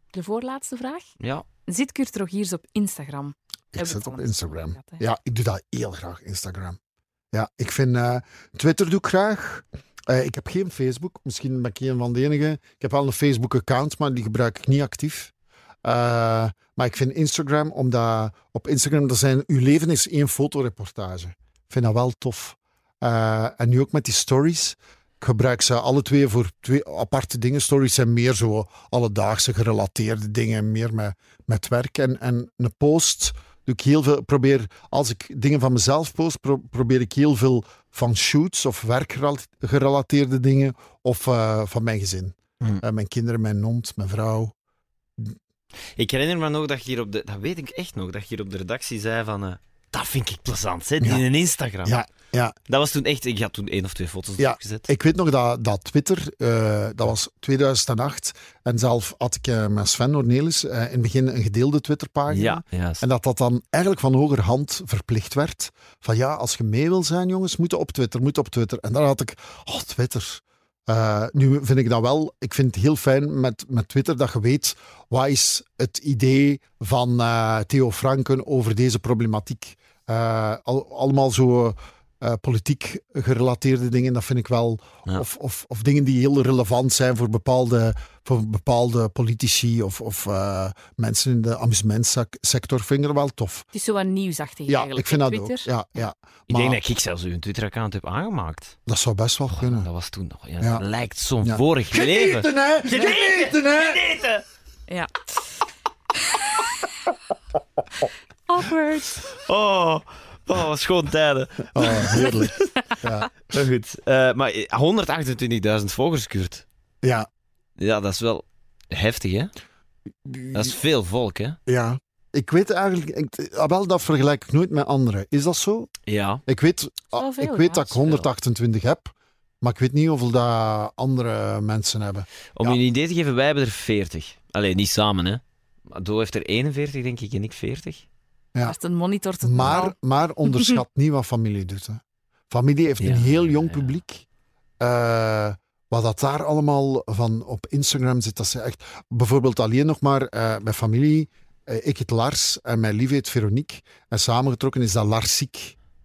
De voorlaatste vraag. Ja. Zit Kurt Rogiers op Instagram? Ik Heb zit op Instagram. gehad? Ja, ik doe dat heel graag, Instagram. Ja, ik vind uh, Twitter doe ik graag. Uh, ik heb geen Facebook. Misschien ben ik een van de enigen. Ik heb wel een Facebook-account, maar die gebruik ik niet actief. Uh, maar ik vind Instagram, omdat op Instagram, dat zijn, uw leven is één fotoreportage. Ik vind dat wel tof. Uh, en nu ook met die stories. Ik gebruik ze alle twee voor twee aparte dingen. Stories zijn meer zo alledaagse gerelateerde dingen, meer met, met werk. En, en een post doe ik heel veel. Probeer, als ik dingen van mezelf post, pro, probeer ik heel veel van shoots of werkgerelateerde dingen of uh, van mijn gezin. Hmm. Uh, mijn kinderen, mijn hond, mijn vrouw. Ik herinner me nog dat je hier op de, dat weet ik echt nog, dat je hier op de redactie zei van, uh, dat vind ik plezant, hè, ja. in een Instagram. Ja, ja. Dat was toen echt, ik had toen één of twee foto's ja, opgezet. Ik weet nog dat, dat Twitter, uh, dat was 2008, en zelf had ik uh, met Sven Ornelis uh, in het begin een gedeelde Twitterpagina. Ja, juist. En dat dat dan eigenlijk van hogerhand verplicht werd. Van ja, als je mee wil zijn, jongens, moet op Twitter, moet je op Twitter. En daar had ik, oh, Twitter. Uh, nu vind ik dat wel, ik vind het heel fijn met, met Twitter dat je weet wat is het idee van uh, Theo Franken over deze problematiek. Uh, al, allemaal zo politiek gerelateerde dingen, dat vind ik wel. Ja. Of, of, of dingen die heel relevant zijn voor bepaalde, voor bepaalde politici of, of mensen in de amusementsector, vind ik er wel tof. Het is zo wat nieuwsachtig ja, eigenlijk. ik vind dat Twitter. ook. Ja, ja. Ik denk dat ik zelfs uw Twitter-account heb aangemaakt. Dat zou best wel kunnen. Oh, dat was toen nog. Ja, Ja. Dat lijkt zo'n Ja. vorig leven. Geneten, hè! Geneten, hè! Geneten! Ja. Awkward. Oh, oh, wat schoon tijden. Oh, heerlijk. Ja. Maar goed. Eh, maar 128.000 volgers, Kurt. Ja. Ja, dat is wel heftig, hè? Dat is veel volk, hè? ja. Ik weet eigenlijk, ik, wel, dat vergelijk ik nooit met anderen. Is dat zo? Ja. Ik weet, ah, veel, ik weet ja, dat ik is veel. 128 heb, maar ik weet niet hoeveel dat andere mensen hebben. Om Ja. je een idee te geven, wij hebben er 40. Alleen niet samen, hè? Maar Do heeft er 41, denk ik, en ik 40. Ja. Het een monitor te Maar, maar onderschat niet wat familie doet. Hè. Familie heeft Ja, een heel jong ja. publiek. Eh, wat dat daar allemaal van op Instagram zit, dat ze echt... Bijvoorbeeld alleen nog maar eh bij familie. eh, ik heet Lars en mijn lief heet Veronique. En samengetrokken is dat Lars ziek.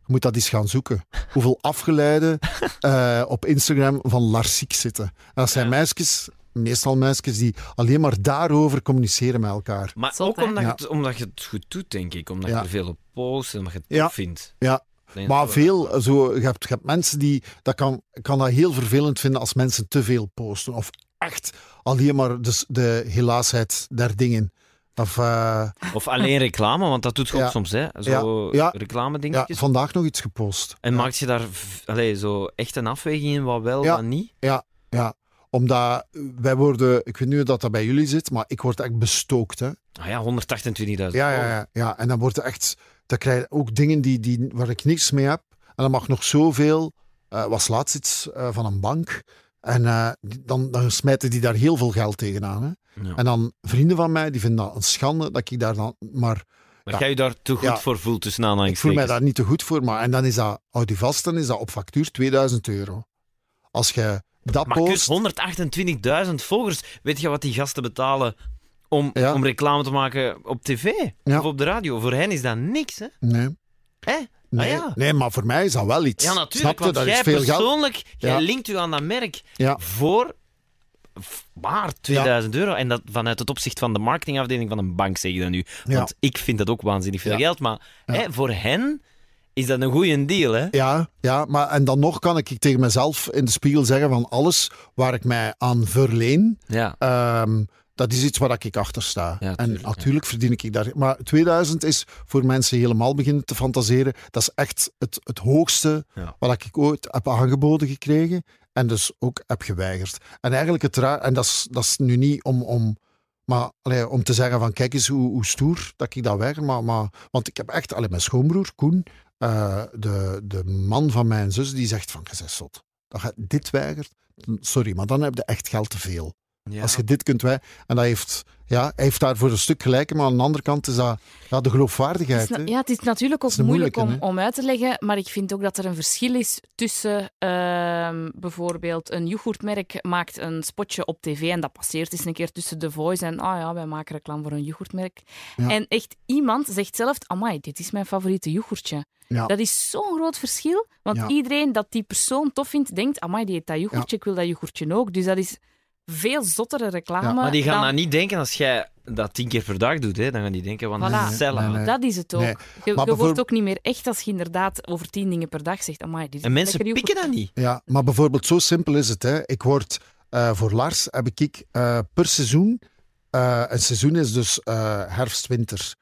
Je moet dat eens gaan zoeken. Hoeveel afgeleiden eh, op Instagram van Lars ziek zitten. En dat zijn Ja. meisjes, meestal meisjes, die alleen maar daarover communiceren met elkaar. Maar ook omdat, Ja. je het, omdat je het goed doet, denk ik. Omdat Ja. je er veel op post en omdat je het Ja. vindt. Ja. Maar veel, zo, je, hebt, je hebt mensen die, dat kan, ik kan dat heel vervelend vinden als mensen te veel posten. Of echt alleen maar dus de helaasheid der dingen. Of, eh, Of alleen reclame, want dat doet je ook Ja. soms, hè? Zo Ja. Ja. reclame ja, dingetjes. vandaag nog iets gepost. En ja. maakt je daar allee, zo echt een afweging in wat wel, Ja. wat niet? Ja, omdat wij worden, ik weet niet hoe dat, dat bij jullie zit, maar ik word echt bestookt. Hè. Ah ja, 128.000. Ja, ja, ja, ja. En dan wordt er echt, dan krijg je ook dingen die, die, waar ik niks mee heb. En dan mag nog zoveel. eh was laatst iets eh, van een bank. En eh, dan, dan smijten die daar heel veel geld tegenaan. Hè. Ja. En dan vrienden van mij, die vinden dat een schande dat ik daar dan... Maar Ja. jij je daar te goed Ja. voor voelt, tussen ik voel mij aanhalingstekens. daar niet te goed voor. Maar, en dan is dat, houd je vast, dan is dat op factuur 2000 euro. Als je dat post... 128.000 volgers, weet je wat die gasten betalen om, Ja. om reclame te maken op tv Ja. of op de radio. Voor hen is dat niks, hè? Nee. hè? Nee. Ah, ja. nee, maar voor mij is dat wel iets. Ja, natuurlijk. Snap je? want Dat jij is veel geld. persoonlijk, jij Ja. linkt u aan dat merk voor maar 2000 euro. En dat vanuit het opzicht van de marketingafdeling van een bank, zeg je dat nu. Ja. Want ik vind dat ook waanzinnig veel Ja. geld. Maar hè, voor hen is dat een goede deal, hè? Ja, ja, maar en dan nog kan ik tegen mezelf in de spiegel zeggen van alles waar ik mij aan verleen, Ja. ehm, dat is iets waar ik achter sta. Ja, en tuurlijk, natuurlijk verdien ik daar... Maar 2000 is voor mensen helemaal beginnen te fantaseren. Dat is echt het, het hoogste Ja. wat ik ooit heb aangeboden gekregen en dus ook heb geweigerd. En eigenlijk het raar... En dat is, dat is nu niet om... om maar allee, om te zeggen van kijk eens hoe, hoe stoer dat ik dat weiger. Maar, maar, want ik heb echt... Allee, mijn schoonbroer, Koen, eh, de, de man van mijn zus, die zegt van, je. Dat je dit weigert, sorry, maar dan heb je echt geld te veel. Ja. Als je dit kunt wij En dat heeft, ja, hij heeft daar voor een stuk gelijk, maar aan de andere kant is dat ja, de geloofwaardigheid. Het ja, het is natuurlijk ook is moeilijk om, uit te leggen, maar ik vind ook dat er een verschil is tussen ehm, bijvoorbeeld een yoghurtmerk maakt een spotje op tv en dat passeert eens een keer tussen The Voice en ah ja, wij maken reclame voor een yoghurtmerk. Ja. En echt iemand zegt zelf, amai, dit is mijn favoriete yoghurtje. Ja. Dat is zo'n groot verschil, want iedereen dat die persoon tof vindt, denkt, amai, die eet dat yoghurtje, ik wil dat yoghurtje ook. Dus dat is veel zottere reclame. Ja, Maar die gaan dan- dat niet denken als jij dat tien keer per dag doet. Hè? Dan gaan die denken, want Voilà. dat is zelf. Nee, nee. Dat is het ook. Nee. Je, wordt ook niet meer echt als je inderdaad over tien dingen per dag zegt. Amai, dit is En mensen lekker pikken dat niet. Ja, maar bijvoorbeeld zo simpel is het. Hè. Ik word eh, voor Lars heb ik eh, per seizoen, eh, een seizoen is dus eh, herfst-winter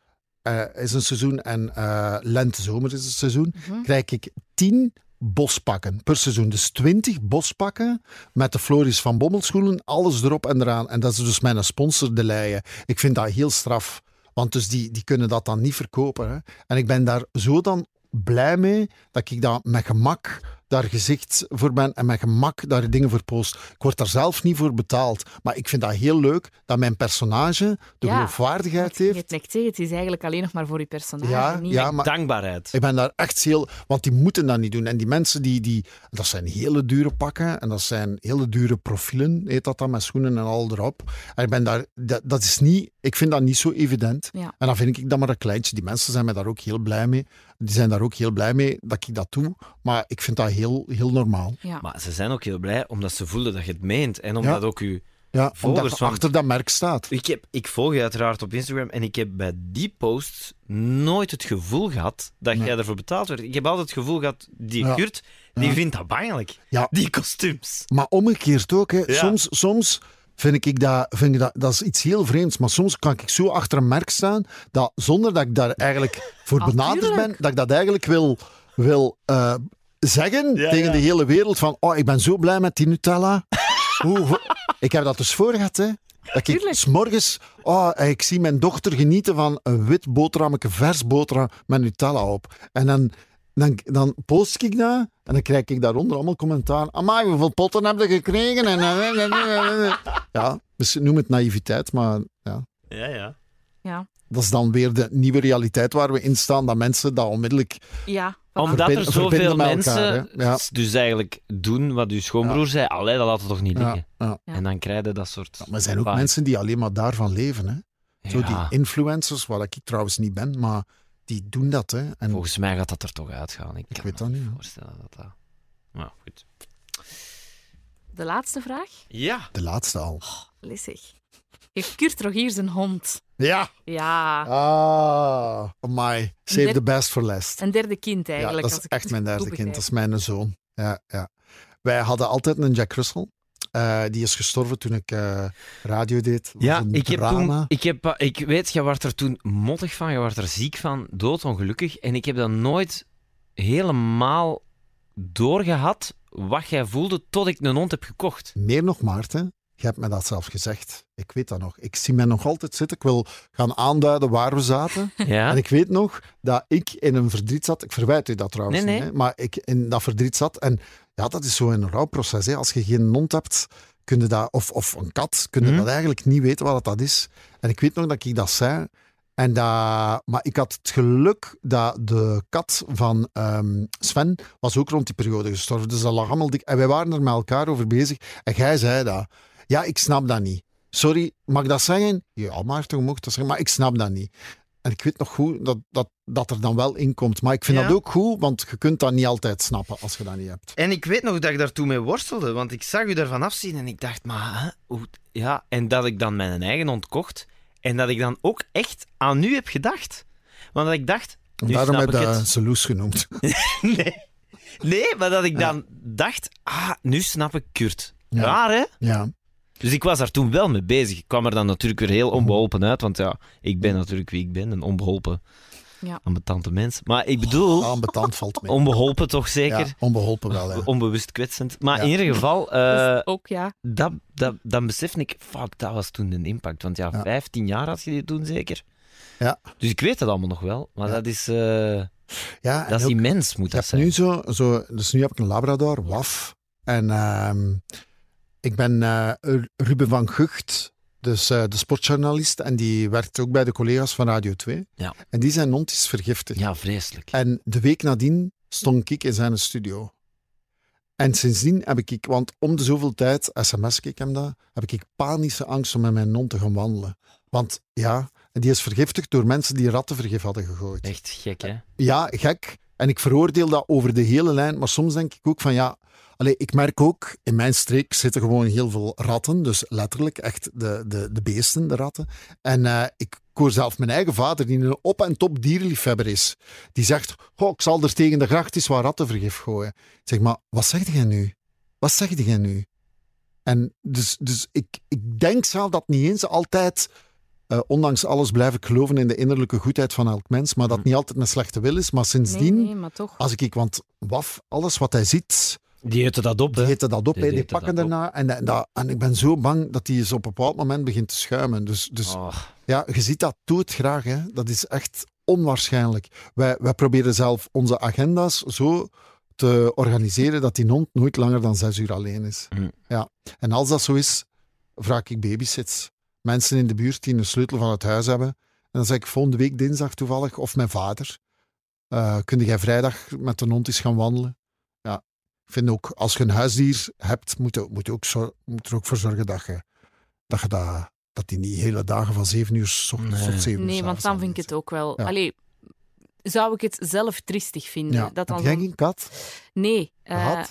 eh, is een seizoen en eh lente-zomer is een seizoen, Mhm. krijg ik 10 bospakken per seizoen. Dus 20 bospakken met de Floris van Bommelschoenen, alles erop en eraan. En dat is dus mijn sponsor, De Leyen. Ik vind dat heel straf. Want dus die, die kunnen dat dan niet verkopen. Hè. En ik ben daar zo dan blij mee dat ik dat met gemak daar gezicht voor ben en met gemak daar dingen voor post. Ik word daar zelf niet voor betaald. Maar ik vind dat heel leuk dat mijn personage de Ja, geloofwaardigheid Je heeft. hebt net zeggen, het is eigenlijk alleen nog maar voor je personage. Ja, niet ja, maar Dankbaarheid. ik ben daar echt heel... Want die moeten dat niet doen. En die mensen, die, die, dat zijn hele dure pakken. En dat zijn hele dure profielen, heet dat dan, met schoenen en al erop. En ik ben daar... Dat, dat is niet... Ik vind dat niet zo evident. Ja. En dan vind ik dat maar een kleintje. Die mensen zijn mij daar ook heel blij mee. Die zijn daar ook heel blij mee dat ik dat doe. Maar ik vind dat heel, heel normaal. Ja. Maar ze zijn ook heel blij omdat ze voelen dat je het meent. En omdat Ja. ook u... Ja, Volgers je van- achter dat merk staat. Ik, heb, ik volg je uiteraard op Instagram en ik heb bij die posts nooit het gevoel gehad dat Nee. jij ervoor betaald werd. Ik heb altijd het gevoel gehad, die Ja. Kurt, die Ja. vindt dat bangelijk. Ja. Die kostuums. Maar omgekeerd ook. Hè. Ja. Soms, soms vind ik dat, vind ik dat, dat is iets heel vreemds. Maar soms kan ik zo achter een merk staan, dat zonder dat ik daar eigenlijk voor Ah, benaderd ben, dat ik dat eigenlijk wil, wil eh, zeggen Ja, tegen ja. de hele wereld van oh, ik ben zo blij met die Nutella. Hoe, ik heb dat dus voor gehad, hè. Dat ik s'morgens, oh, ik zie mijn dochter genieten van een wit boterhammetje, vers boterham met Nutella op. En dan, dan, dan post ik dat en dan krijg ik daaronder allemaal commentaar. Amai, hoeveel potten heb je gekregen? En, ja, dus noem het naïviteit, maar ja, Ja, ja. Ja. dat is dan weer de nieuwe realiteit waar we in staan, dat mensen dat onmiddellijk... ja. Omdat er Verbinden- zoveel verbinden met mensen elkaar. Ja. dus eigenlijk doen wat uw schoonbroer zei. Allee, dat laat het toch niet liggen. Ja. En dan krijg je dat soort... Maar er zijn ook mensen die alleen maar daarvan leven. Hè? Zo die influencers, waar ik trouwens niet ben, maar die doen dat. Hè? En Volgens mij gaat dat er toch uitgaan. Ik, kan weet me dat niet, ja. voorstellen dat dat... Nou, goed. De laatste vraag. Ja. de laatste al. Lissig. Heeft Kurt Rogiers een hond? Ja. Ja. Ah, amai. Save the best for last. Een derde kind Ja, eigenlijk. dat als is ik echt mijn derde kind. Dat is mijn zoon. Ja, ja. Wij hadden altijd een Jack Russell. Eh, die is gestorven toen ik eh, radio deed. Ja, ik heb toen... Ik, heb, eh, ik weet, je werd er toen mottig van, je werd er ziek van, doodongelukkig. En ik heb dat nooit helemaal doorgehad, wat jij voelde, tot ik een hond heb gekocht. Meer nog, Maarten. Je hebt me dat zelf gezegd. Ik weet dat nog. Ik zie mij nog altijd zitten. Ik wil gaan aanduiden waar we zaten. Ja? En ik weet nog dat ik in een verdriet zat. Ik verwijt u dat trouwens Nee, niet. nee. Hè? Maar ik in dat verdriet zat. En ja, dat is zo een rouwproces. Hè? Als je geen hond hebt, kun je dat, of, of een kat, kun je Mhm. dat eigenlijk niet weten wat dat is. En ik weet nog dat ik dat zei. En dat, maar ik had het geluk dat de kat van ehm, Sven was ook rond die periode gestorven. Dus dat lag allemaal dik. En wij waren er met elkaar over bezig. En jij zei dat. Ja, ik snap dat niet. Sorry, mag ik dat zeggen? Ja, Maarten, je mag dat zeggen, maar ik snap dat niet. En ik weet nog goed dat, dat, dat er dan wel in komt. Maar ik vind Ja. dat ook goed, want je kunt dat niet altijd snappen als je dat niet hebt. En ik weet nog dat ik daartoe mee worstelde, want ik zag u daarvan afzien en ik dacht, maar hè, hoe... Ja, en dat ik dan mijn eigen ontkocht en dat ik dan ook echt aan u heb gedacht. Want dat ik dacht, nu Daarom heb ik je het. Zeloes genoemd. Nee. nee, maar dat ik dan dacht, ah, nu snap ik Kurt. Ja. Raar, hè? Ja. Dus ik was daar toen wel mee bezig. Ik kwam er dan natuurlijk weer heel onbeholpen uit, want ja, ik ben natuurlijk wie ik ben, een onbeholpen, Ja. ambetante mens. Maar ik bedoel, Ambetant valt mee. onbeholpen toch zeker? Ja, onbeholpen wel, ja. Onbewust kwetsend. Maar Ja. in ieder geval, eh, Dus ook ja. dat, dat, dan besefte ik, fuck, dat was toen een impact. Want ja, Ja. 15 jaar had je die toen zeker. Ja. Dus ik weet dat allemaal nog wel. Maar Ja. dat is, eh, ja dat is ook- immens, moet dat heb zijn. nu zo, zo, dus nu heb ik een Labrador, Waf. En ehm, ik ben eh, Ruben van Gucht, dus eh, de sportjournalist, en die werkt ook bij de collega's van Radio 2. Ja. En die zijn hond is vergiftigd. Ja, vreselijk. En de week nadien stond ik in zijn studio. En sindsdien heb ik, want om de zoveel tijd, sms ik hem dat, heb ik panische angst om met mijn hond te gaan wandelen. Want ja, die is vergiftigd door mensen die rattenvergif hadden gegooid. Echt gek, hè? Ja, gek. En ik veroordeel dat over de hele lijn. Maar soms denk ik ook van ja. Allee, ik merk ook, in mijn streek zitten gewoon heel veel ratten. Dus letterlijk echt de, de, de beesten, de ratten. En eh, ik hoor zelf mijn eigen vader, die een op- en top dierenliefhebber is. Die zegt, goh, ik zal er tegen de gracht eens wat rattenvergif gooien. Ik zeg, maar wat zeg jij nu? Wat zeg jij nu? En dus, dus ik, ik denk zelf dat niet eens altijd eh, ondanks alles blijf ik geloven in de innerlijke goedheid van elk mens, maar dat niet altijd met slechte wil is. Maar Nee, sindsdien, nee, maar toch. als ik, ik- want Waf, alles wat hij ziet, Die eten dat op, die hè? eten dat op, Die die pakken daarna. En, en, dat, en ik ben zo bang dat hij eens op een bepaald moment begint te schuimen. Dus, dus Oh, ja, je ziet dat, doe het graag. Hè. Dat is echt onwaarschijnlijk. Wij, wij proberen zelf onze agenda's zo te organiseren dat die hond nooit langer dan zes uur alleen is. Mm. Ja. En als dat zo is, vraag ik babysits. Mensen in de buurt die een sleutel van het huis hebben. En dan zeg ik volgende week dinsdag toevallig, of mijn vader, eh kun jij vrijdag met de hond eens gaan wandelen? Vind ook, als je een huisdier hebt, moet je, moet je ook, zor- moet er ook voor zorgen dat je dat, je dat, dat die niet hele dagen van zeven uur s ochtends Nee. tot zeven uur Nee, want dan vind ik het ook wel. Ja. Allee, zou ik het zelf triestig vinden? Ja. Dat Heb dan jij zo- geen kat Nee. eh,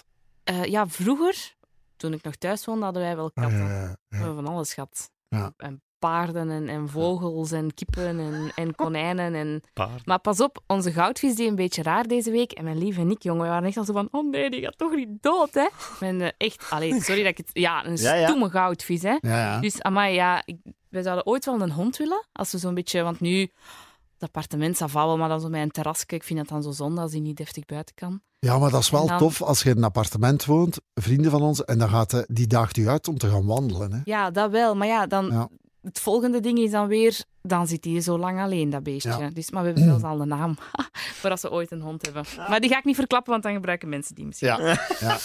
eh, ja, vroeger, toen ik nog thuis woonde, hadden wij wel katten. Ah, ja, ja, We hebben van alles gehad. Ja. En paarden en, en vogels en kippen en, en konijnen. En... Maar pas op, onze goudvis deed een beetje raar deze week. En mijn lieve Nick, jongen, we waren echt al zo van... Oh nee, die gaat toch niet dood, hè? En, eh, echt, allee, sorry dat ik het... Ja, een Ja, ja. stoeme goudvis, hè? Ja, ja. Dus, amai, ja, ik, wij zouden ooit wel een hond willen. Als we zo'n beetje... Want nu, het appartement, wel, maar dan zo met een terrasje. Ik vind het dan zo zonde als hij niet deftig buiten kan. ja, maar dat is wel dan- tof als je in een appartement woont, vrienden van ons, en dan gaat hij, die daagt u uit om te gaan wandelen. Hè. Ja, dat wel. Maar ja, dan... Ja. Het volgende ding is dan weer... Dan zit hij zo lang alleen, dat beestje. Ja. Dus, maar we hebben zelfs al een naam. voor als we ooit een hond hebben. Maar die ga ik niet verklappen, want dan gebruiken mensen die misschien. Ja, ja. Maar,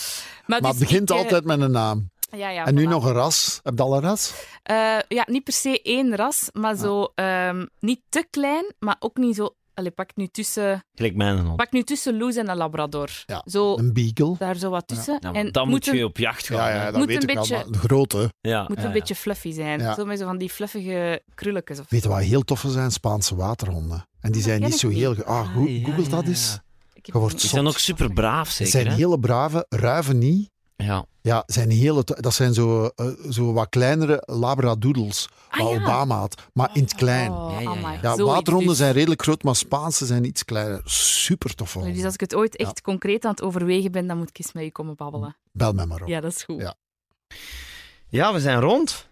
Maar dus het begint ik, eh, altijd met een naam. Ja, ja, en nu nog een ras. Heb je al een ras? Eh, ja, niet per se één ras, maar zo ehm, niet te klein, maar ook niet zo. Allee, pak nu tussen, Gelijk mijn hond. pak nu tussen Loes en een Labrador. Ja, Zo Een beagle. daar zo wat tussen. Ja, en dan het moet een, je op jacht gaan. Ja, ja, dat Moet weet een ik beetje- wel. Grote. ja. moet ja, een ja. beetje fluffy zijn. Ja. Zo met zo van die fluffige krulletjes. Of Weet je wat heel toffe zijn? Spaanse waterhonden. En die zijn niet zo niet. heel... ge- Ah, go- Ah, ja, googelt dat ja, eens. Je wordt Die zijn ook super braaf, Ze zeker. zijn hè? hele brave, ruiven niet. Ja. Ja, zijn hele, dat zijn zo, eh, zo wat kleinere labradoodles. Ah, wat ja. Obama had, maar in het klein. Oh, Ja, ja, ja. waterhonden dus. zijn redelijk groot, maar Spaanse zijn iets kleiner. Super tof Dus als ik het ooit echt concreet aan het overwegen ben, dan moet ik eens met je komen babbelen. Bel me maar op. Ja, dat is goed. Ja. ja, we zijn rond.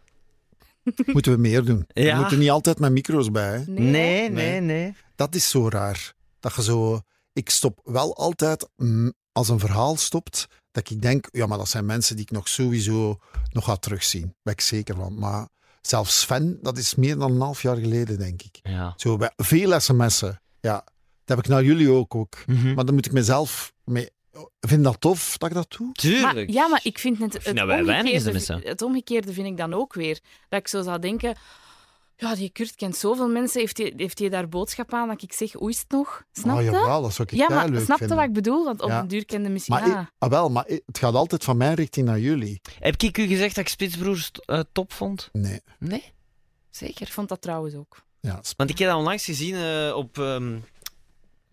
Moeten we meer doen. Ja. We moeten niet altijd met micro's bij. Hè. Nee, hè? Nee, nee, Nee. nee. Dat is zo raar. Dat je zo... Ik stop wel altijd, mm, als een verhaal stopt, dat ik denk, ja, maar dat zijn mensen die ik nog sowieso nog ga terugzien. Daar ben ik zeker van. Maar zelfs Sven, dat is meer dan een half jaar geleden, denk ik. Ja. Zo bij veel sms'en. Ja, dat heb ik naar jullie ook. ook. Mhm. Maar dan moet ik mezelf mee... Vind dat tof dat ik dat doe? Tuurlijk. Maar, ja, maar ik vind het, het, omgekeerde, het omgekeerde vind ik dan ook weer. Dat ik zo zou denken... Ja, die Kurt kent zoveel mensen. Heeft hij, heeft hij daar boodschap aan dat ik zeg, hoe is het nog? Snap oh, jawel, dat zou ik Ja, maar leuk snap je vinden. wat ik bedoel? Want op Ja. een duur kende misschien... Maar, ah, ik- ah, wel, maar ik- het gaat altijd van mijn richting naar jullie. Heb ik u gezegd dat ik Spitsbroers eh, top vond? Nee. Nee? Zeker? ik vond dat trouwens ook. Ja, Want ik heb dat onlangs gezien eh, op ehm,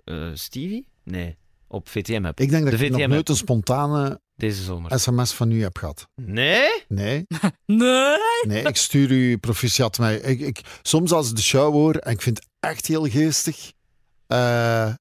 eh, Stevie? Nee, op VTM heb ik denk dat De ik nog VTM. nooit een spontane deze zomer. sms van u heb gehad. Nee? Nee, Nee! nee ik stuur u proficiat mij. Ik, ik, soms als ik de show hoor, en ik vind het echt heel geestig. eh,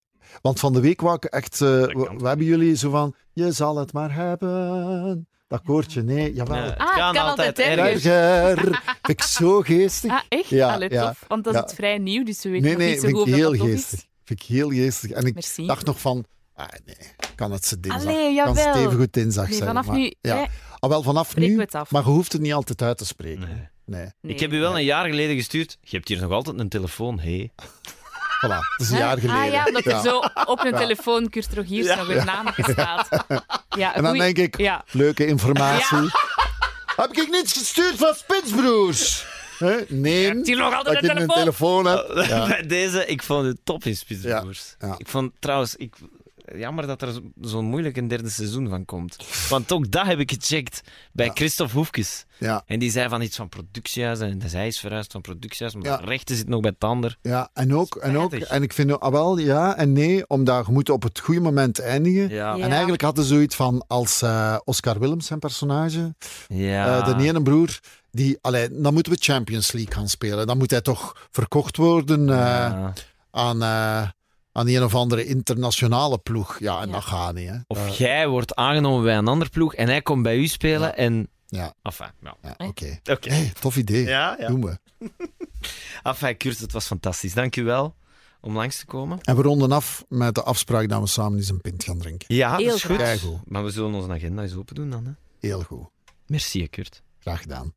want van de week wou ik echt... eh, we, hebben jullie zo van, je zal het maar hebben. Dat koortje, nee, jawel. Ja, het Ah, kan kan altijd altijd erger. Erger. Vind ik zo geestig. Ah, echt? Ja, Allee, ja, tof. Want dat is ja. het vrij nieuw, dus we weten Nee, nee, niet zo vind goed ik of heel geestig. Vind ik heel geestig. En ik Merci. dacht nog van, ah, nee, kan het ze dinsdag. Allee, kan het even goed dinsdag Nee, zijn. vanaf maar, nu Ja. eh, Ah, wel, vanaf nu, het maar je hoeft het niet altijd uit te spreken. Nee. Nee. nee. Ik heb u wel een jaar geleden gestuurd. Je hebt hier nog altijd een telefoon, hé. Voilà, dat is een jaar geleden. Ah ja, dat er zo op een Ja. telefoon Kurt Rogiers nog een naam staat. Ja, En dan goeie- denk ik, Ja, leuke informatie. Heb ik niets gestuurd van Spitsbroers? Hè? Nee, hebt hier nog dat altijd ik een een telefoon. telefoon. Ja. Bij deze, ik vond het top in Spitsbroers. Ja, ja. Ik vond trouwens, ik, jammer dat er zo- zo'n moeilijk een derde seizoen van komt. Want ook dat heb ik gecheckt bij Ja. Christophe Hoefkes. Ja, En die zei van iets van productiehuis. En dus hij is verhuisd van productiehuis, maar Ja. de rechten zit nog bij Tander. ja, en ook, en ook, en ik vind, ah, wel, ja en nee, omdat je moet op het goede moment eindigen. Ja. En eigenlijk hadden ze zoiets van, als eh, Oscar Willems, zijn personage, Ja. eh, de ene broer, die, allee, dan moeten we Champions League gaan spelen. Dan moet hij toch verkocht worden eh, Ja. Aan, aan een of andere internationale ploeg. Ja, en Ja. dat gaat niet. Hè. Of Eh, jij wordt aangenomen bij een ander ploeg en hij komt bij u spelen Ja. en... Ja. Enfin, ja. ja. Oké. Oké. Hey, tof idee. Ja, ja. Doen we. Enfin, Kurt, het was fantastisch. Dank u wel om langs te komen. En we ronden af met de afspraak dat we samen eens een pint gaan drinken. Ja, Heel dat is goed. Keigoed. Maar we zullen onze agenda eens open doen dan. Hè. Heel goed. Merci, Kurt. Graag gedaan.